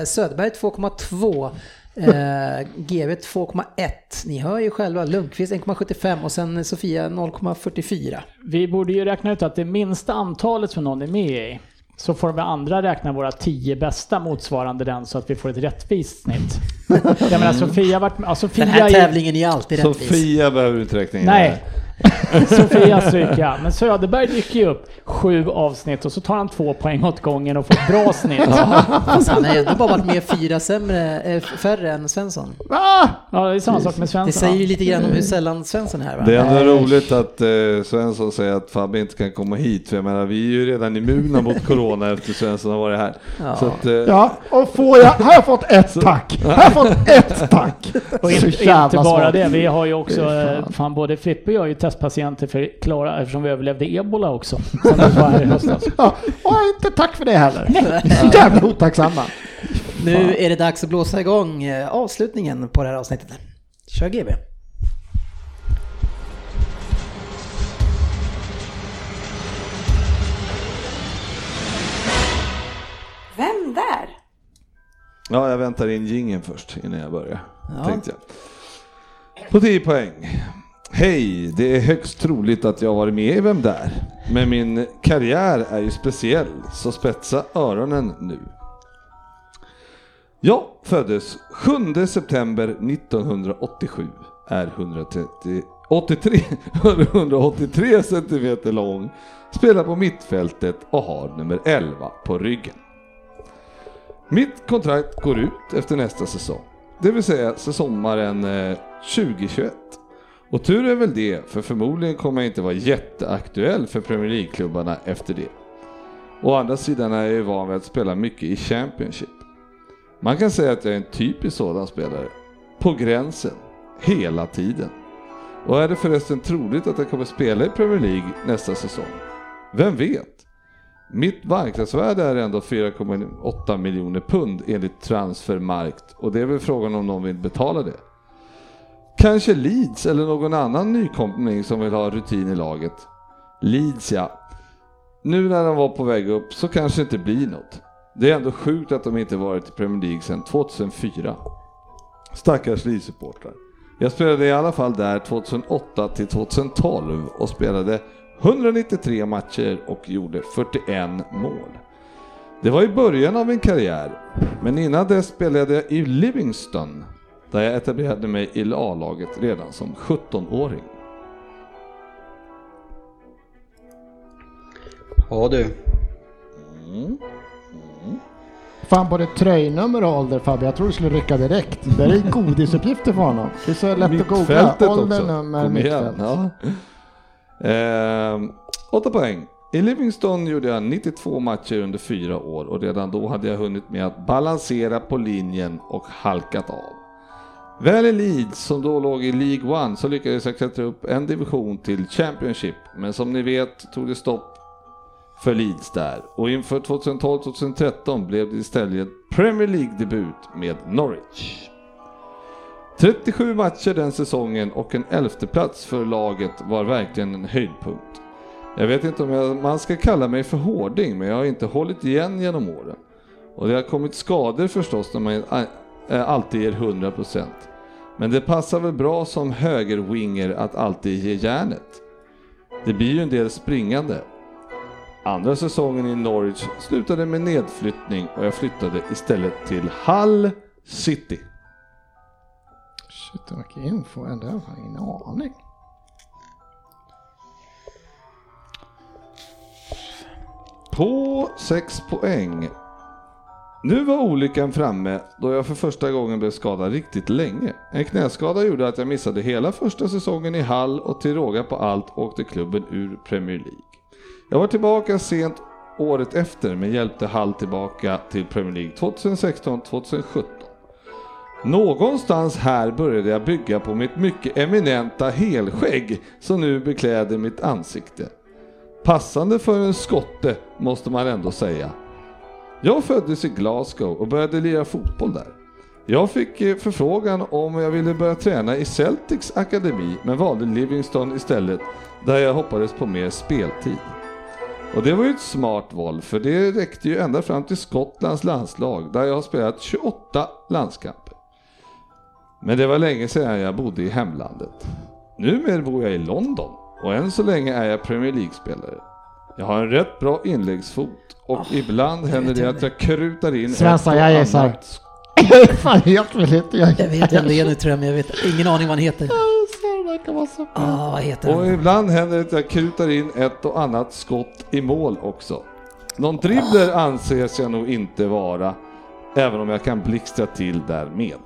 eh, Söderberg 2,2, eh, GV 2,1. Ni hör ju själva, Lundqvist 1,75 och sen Sofia 0,44. Vi borde ju räkna ut att det minsta antalet som någon är med i, så får de andra räkna våra tio bästa motsvarande den så att vi får ett rättvist snitt. [LAUGHS] Jag menar Sofia med, ja, Sofia Den här tävlingen är alltid rättvis. Sofia behöver du inte räkna in. Nej. Här. [LAUGHS] Sofia stryker jag. Men Söderberg dyker ju upp sju avsnitt och så tar han två poäng åt gången och får ett bra [LAUGHS] snitt. Fast han har ju ändå bara varit med fyra sämre, eh, färre än Svensson. Va? Ja, det är samma sak med Svensson. Det säger ju lite grann om hur sällan Svensson är här va? Det är ändå roligt att eh, Svensson säger att Fabbe inte kan komma hit, för jag menar vi är ju redan immuna mot corona [LAUGHS] efter Svensson har varit här. Ja. Så att, eh, Ja, och får jag, har jag fått ett tack? Har jag fått ett tack? Och inte, inte bara det, vi har ju också, fan. eh, fan både Frippe och jag är ju testpatienter för Klara eftersom vi överlevde ebola också. [LAUGHS] Var här i höstas. Ja, och inte tack för det heller. Så jävla otacksamma. Nu är det dags att blåsa igång eh, avslutningen på det här avsnittet. Kör GB. Vem där? ja, jag väntar in gingen först innan jag börjar, Ja. tänkte jag. På 10 poäng. Hej, det är högst troligt att jag varit med i Vem där? Men min karriär är ju speciell, så spetsa öronen nu. Jag föddes 7 september 1987, är 130, 83, 183 centimeter lång, spelar på mittfältet och har nummer 11 på ryggen. Mitt kontrakt går ut efter nästa säsong, det vill säga sommaren 2021. Eh, och tur är väl det, för förmodligen kommer jag inte vara jätteaktuell för Premier League-klubbarna efter det. Å andra sidan är jag ju van vid att spela mycket i Championship. Man kan säga att jag är en typisk sådan spelare. På gränsen. Hela tiden. Och är det förresten troligt att jag kommer spela i Premier League nästa säsong? Vem vet? Mitt marknadsvärde är ändå 4,8 miljoner pund enligt Transfermarkt och det är väl frågan om någon vill betala det. Kanske Leeds eller någon annan nykomling som vill ha rutin i laget. Leeds ja. Nu när de var på väg upp så kanske det inte blir något. Det är ändå sjukt att de inte varit i Premier League sedan 2004. Stackars Leeds-supportrar. Jag spelade i alla fall där 2008 till 2012 och spelade 193 matcher och gjorde 41 mål. Det var i början av min karriär, men innan dess spelade jag i Livingston där jag etablerade mig i A-laget redan som 17-åring. Ja du. Fan både tröjnummer och ålder Fabbe, jag tror du skulle rycka direkt. Det är [LAUGHS] godisuppgifter för honom. Det är så lätt att googla. Ålder, också. nummer, Kom igen. mittfält. Ja. Ehm, åtta poäng. I Livingston gjorde jag 92 matcher under fyra år och redan då hade jag hunnit med att balansera på linjen och halkat av. Väl i Leeds, som då låg i League One, så lyckades jag klättra upp en division till Championship, men som ni vet tog det stopp för Leeds där och inför 2012-2013 blev det istället Premier League-debut med Norwich. 37 matcher den säsongen och en elfteplats för laget var verkligen en höjdpunkt. Jag vet inte om jag, man ska kalla mig för hårding, men jag har inte hållit igen genom åren. Och det har kommit skador förstås när man alltid ger 100%. Men det passar väl bra som högerwinger att alltid ge järnet. Det blir ju en del springande. Andra säsongen i Norwich slutade med nedflyttning och jag flyttade istället till Hull City. Shit, vad mycket info. Ändå har jag ingen aning. På 6 poäng. Nu var olyckan framme då jag för första gången blev skadad riktigt länge. En knäskada gjorde att jag missade hela första säsongen i Hall och till råga på allt åkte klubben ur Premier League. Jag var tillbaka sent året efter men hjälpte Hall tillbaka till Premier League 2016-2017. Någonstans här började jag bygga på mitt mycket eminenta helskägg som nu bekläder mitt ansikte. Passande för en skotte måste man ändå säga. Jag föddes i Glasgow och började lira fotboll där. Jag fick eh, förfrågan om jag ville börja träna i Celtics akademi men valde Livingston istället där jag hoppades på mer speltid. Och det var ju ett smart val för det räckte ju ända fram till Skottlands landslag där jag har spelat 28 landskamper. Men det var länge sedan jag bodde i hemlandet. Numera bor jag i London och än så länge är jag Premier League-spelare. Jag har en rätt bra inläggsfot och ibland händer det att jag krutar in Svensson, ett och jag gissar. annat [LAUGHS] Fan, helt villigt. Jag, Jag vet vem det är nu tror jag, men jag vet ingen aning vad han heter. Ah, vad heter Och han? ibland händer det att jag kutar in ett och annat skott i mål också. Någon dribbler anses jag nog inte vara, även om jag kan blixtra till därmed.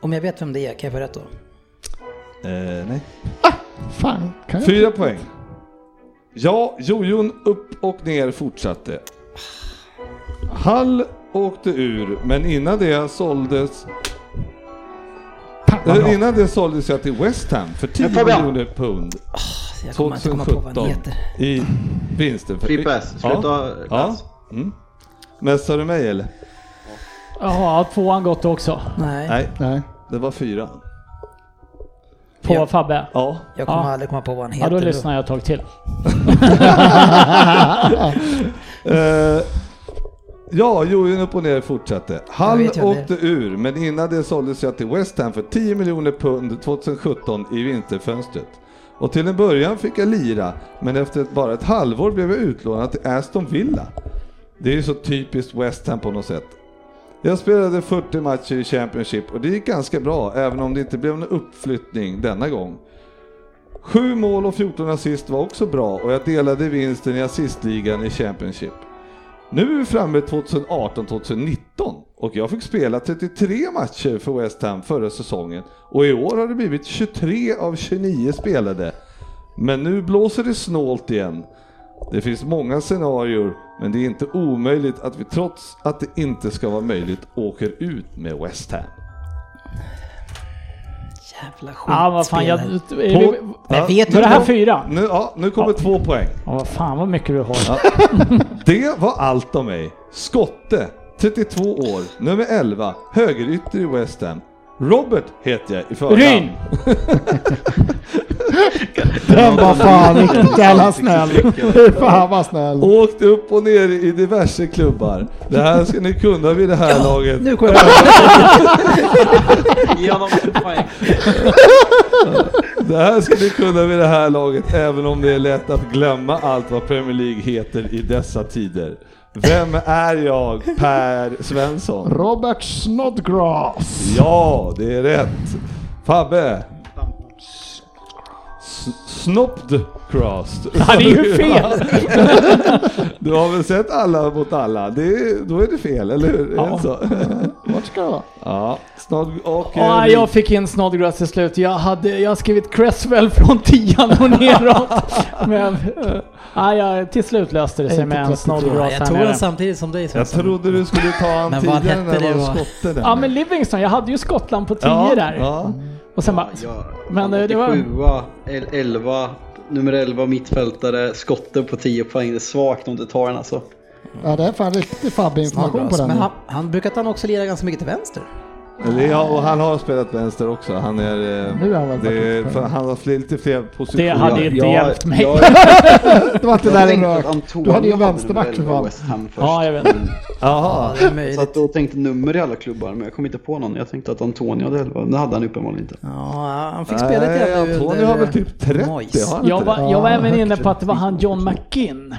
Om jag vet vem det är, kan jag få rätt då? Eh, nej. Fan, kan jag? Fyra poäng. Ja, jojon upp och ner fortsatte. Hall åkte ur, men innan det såldes eller innan det såldes jag till West Ham för 10 Men Fabian! miljoner pund Jag kommer inte komma på vad han 2017 heter. i vinsten. För, Frippes, sluta Ja. Ja. läs. Mm. Messar du mig eller? Jaha, tvåan gått också. Nej, Nej, Nej. det var fyra. På Ja. Fabbe. Ja. jag kommer Ja. aldrig komma på vad han Ja, heter. då lyssnar jag ett tag till. [LAUGHS] Eh, ja, jojon upp och ner fortsatte. Hall jag åkte ur, men innan det såldes jag till West Ham för 10 miljoner pund 2017 i vinterfönstret. Och till en början fick jag lira, men efter bara ett halvår blev jag utlånad till Aston Villa. Det är ju så typiskt West Ham på något sätt. Jag spelade 40 matcher i Championship och det gick ganska bra, även om det inte blev någon uppflyttning denna gång. Sju mål och 14 assist var också bra och jag delade vinsten i assistligan i Championship. Nu är vi framme 2018-2019 och jag fick spela 33 matcher för West Ham förra säsongen och i år har det blivit 23 av 29 spelade. Men nu blåser det snålt igen. Det finns många scenarier men det är inte omöjligt att vi trots att det inte ska vara möjligt åker ut med West Ham. Jävla Ja, vad fan. Jag, skitspelare. är vi, Men vet du det här vad- fyra? Nu, ja, nu kommer två poäng. Ja, vad fan vad mycket du har. Det var allt om mig. Skotte, 32 år, nummer 11, högerytter i West Ham. Robert heter jag i förnamn. Ryn! [LAUGHS] Den var fan riktigt jävla snäll. [LAUGHS] Fan vad snäll. Åkt upp och ner i diverse klubbar. Det här ska ni kunna vid det här laget. Nu kommer [LAUGHS] jag. Det här ska ni kunna vid det här laget, även om det är lätt att glömma allt vad Premier League heter i dessa tider. Vem är jag, Per Svensson? Robert Snodgrass. Ja, det är rätt. Fabbe? Snopped crossed. [LAUGHS] Ja, det är ju [LAUGHS] fel! [LAUGHS] Du har väl sett alla mot alla? Det är, då är det fel, eller hur? Ja. så? Vart ska det vara? Ja, snart och... Ja, eh, jag fick in Snodgrass till slut. Jag, hade, jag har skrivit Cresswell från tian och neråt. Men eh, ja, till slut löste det sig med en 33. Snodgrass Jag tog den samtidigt som dig Jag trodde du skulle ta vad tidigare hette när det var då? skotte där. Ja men Livingston, jag hade ju Skottland på 10 ja, där. Ja. Och sen bara... Ja, Men, eh, det var- 87, 11, nummer 11 mittfältare, skotte på 10 poäng. Det är svagt om du tar den alltså. Ja, det är fan riktig Fabbe-information på Snodgrass. den. Men han, han brukar han också lira ganska mycket till vänster. Eller ja, och han har spelat vänster också. Han är... eh, Nu är han väl det för han har fler, lite fler positioner. Det hade inte hjälpt mig. Jag, [LAUGHS] Det var inte jag där Antonio Du hade ju en vänsterback för 11 fan. Ja, jag vet. Men- Jaha. är Så att då tänkte nummer i alla klubbar, men jag kom inte på någon. Jag tänkte att Antonio hade 11, det hade han uppenbarligen inte. Ja, han fick spela grann nu Antonio har väl typ 30, Moyes. har han Jag var, jag var Ja, även inne på att det var han John McGinn.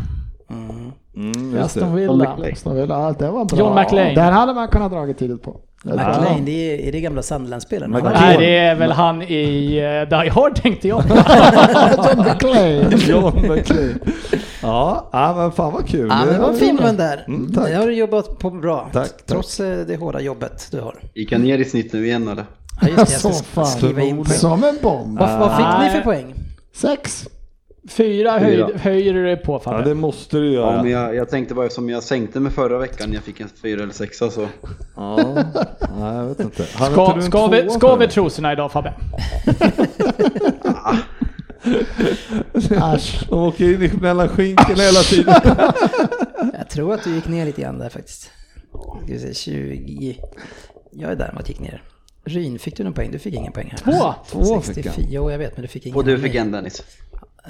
Mm, just Aston. Villa. McLean. Så väl, ja, det var bra. John McLean. Där hade man kunnat dragit tidigt på. McLean, det är, är det gamla Sunderland-spelaren? McLean. Nej, det är väl han i uh, Die Hard tänkte jag. [LAUGHS] John McClane. [LAUGHS] John McClane. Ja, ja, men fan vad kul. Ja, det var en fin mun där. Mm, tack. Det har du jobbat på bra. Tack, tack. Trots eh, det hårda jobbet du har. Gick han ner i snitt nu igen eller? Ja, just det, jag [LAUGHS] Så ska fan. skriva in poäng. Som en bomb. Vad, vad fick ni för poäng? Sex. Fyra höjd, Fyra. höjer du det på Ja, Fabbe. det måste du Ja, men göra. jag, jag tänkte bara eftersom jag sänkte mig förra veckan när jag fick en fyra eller sexa så. Ja, nej, jag vet inte. Hade Ska, inte ska, vi, ska vi det? trosorna idag Fabbe? [LAUGHS] Äsch. De åker in mellan skinkorna hela tiden. [LAUGHS] Jag tror att du gick ner lite grann där faktiskt. Ska vi se, 20. Jag är där mot gick ner. Ryn, fick du någon poäng? Du fick ingen poäng här. Två. Två fick 64, han. jo jag vet men du fick ingen. Och du fick en Dennis.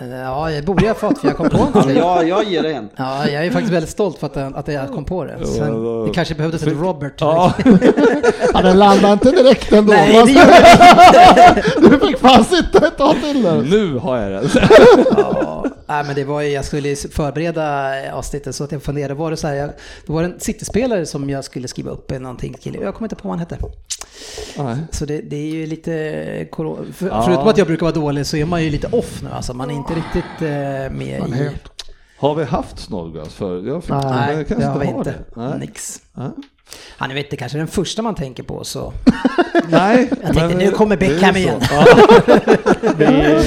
Eh, Ja, jag borde jag ha fått för jag kom på en [LAUGHS] Ja, det. jag, ger dig en. Ja, jag är faktiskt väldigt stolt för att, jag- att jag kom på det. Sen, det kanske behövdes ett Robert. Ja, [LAUGHS] Ja, den landade inte direkt ändå. Nej, det gjorde [LAUGHS] Du fick fan sitta ett tag till där. nu har jag den. Ja, nej, men det var ju, jag skulle förbereda avsnittet så att jag funderade, var det så här, jag, det var en City-spelare som jag skulle skriva upp någonting till, jag kommer inte på vad han hette. Nej. Så det, det är ju lite, för, Ja. förutom att jag brukar vara dålig så är man ju lite off nu alltså, man är inte riktigt eh, med i... helt- Har vi haft Snodgrass förr? Jag fick, Nej, jag det kanske har vi har inte. Nej. Nix. Ja. Han är vet det kanske är den första man tänker på så. [LAUGHS] Nej, Jag tänkte nu kommer Beckham igen. [LAUGHS] Vi,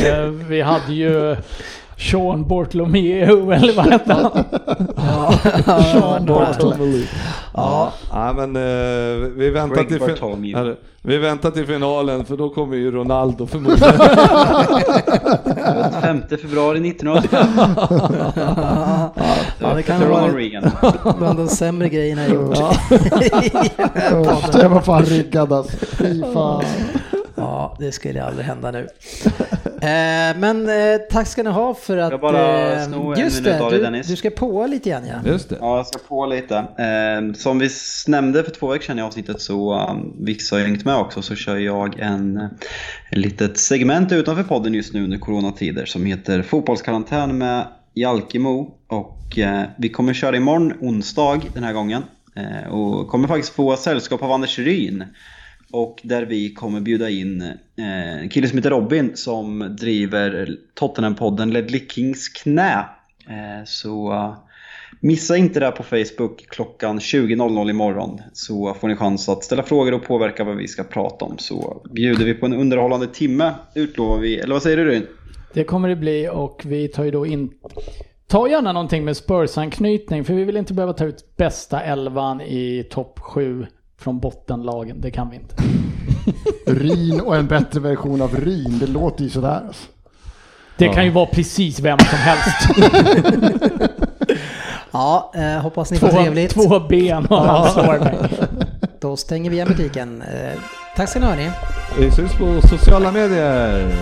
eh, vi hade ju Sean Bortlomeu, [LAUGHS] eller vad hette han? [LAUGHS] Sean Bortlomeu. Ja, ja men eh, vi väntar till, fin- vi väntar till finalen för då kommer ju Ronaldo förmodligen. [LAUGHS] 5 februari 1985. Ja, det kan vara Ronald Reagan. bland de sämre grejerna jag gjort. Usch, Jag var fan riggad alltså. Fy fan. Ja, det skulle aldrig hända nu. Eh, men eh, tack ska ni ha för att... Jag bara eh, sno en just minut av det, dig, du, Dennis. du ska på lite grann ja. Just det. Ja, jag ska på lite. Eh, som vi nämnde för två veckor sedan i avsnittet så, um, Vix har ju ringt med också, så kör jag en, eh, ett litet segment utanför podden just nu under coronatider som heter Fotbollskarantän med Jalkemo. Och eh, vi kommer köra imorgon onsdag den här gången. Eh, och kommer faktiskt få sällskap av Anders Ryn. Och där vi kommer bjuda in eh, en kille som heter Robin som driver Tottenham-podden Ledley Kings knä. Eh, så eh, missa inte det här på Facebook klockan 20.00 imorgon. Så får ni chans att ställa frågor och påverka vad vi ska prata om. Så bjuder vi på en underhållande timme utlovar vi. Eller vad säger du Ryn? Det kommer det bli och vi tar ju då in... Ta gärna någonting med Spurs-anknytning för vi vill inte behöva ta ut bästa elvan i topp 7 från bottenlagen. Det kan vi inte. Rin och en bättre version av Rin. Det låter ju sådär alltså. Det kan ju vara precis vem som helst. [LAUGHS] Ja, eh, hoppas ni får Två, trevligt. två ben och han slår mig. [LAUGHS] Då stänger vi igen butiken. Eh, tack ska ni ha. Vi syns på sociala medier.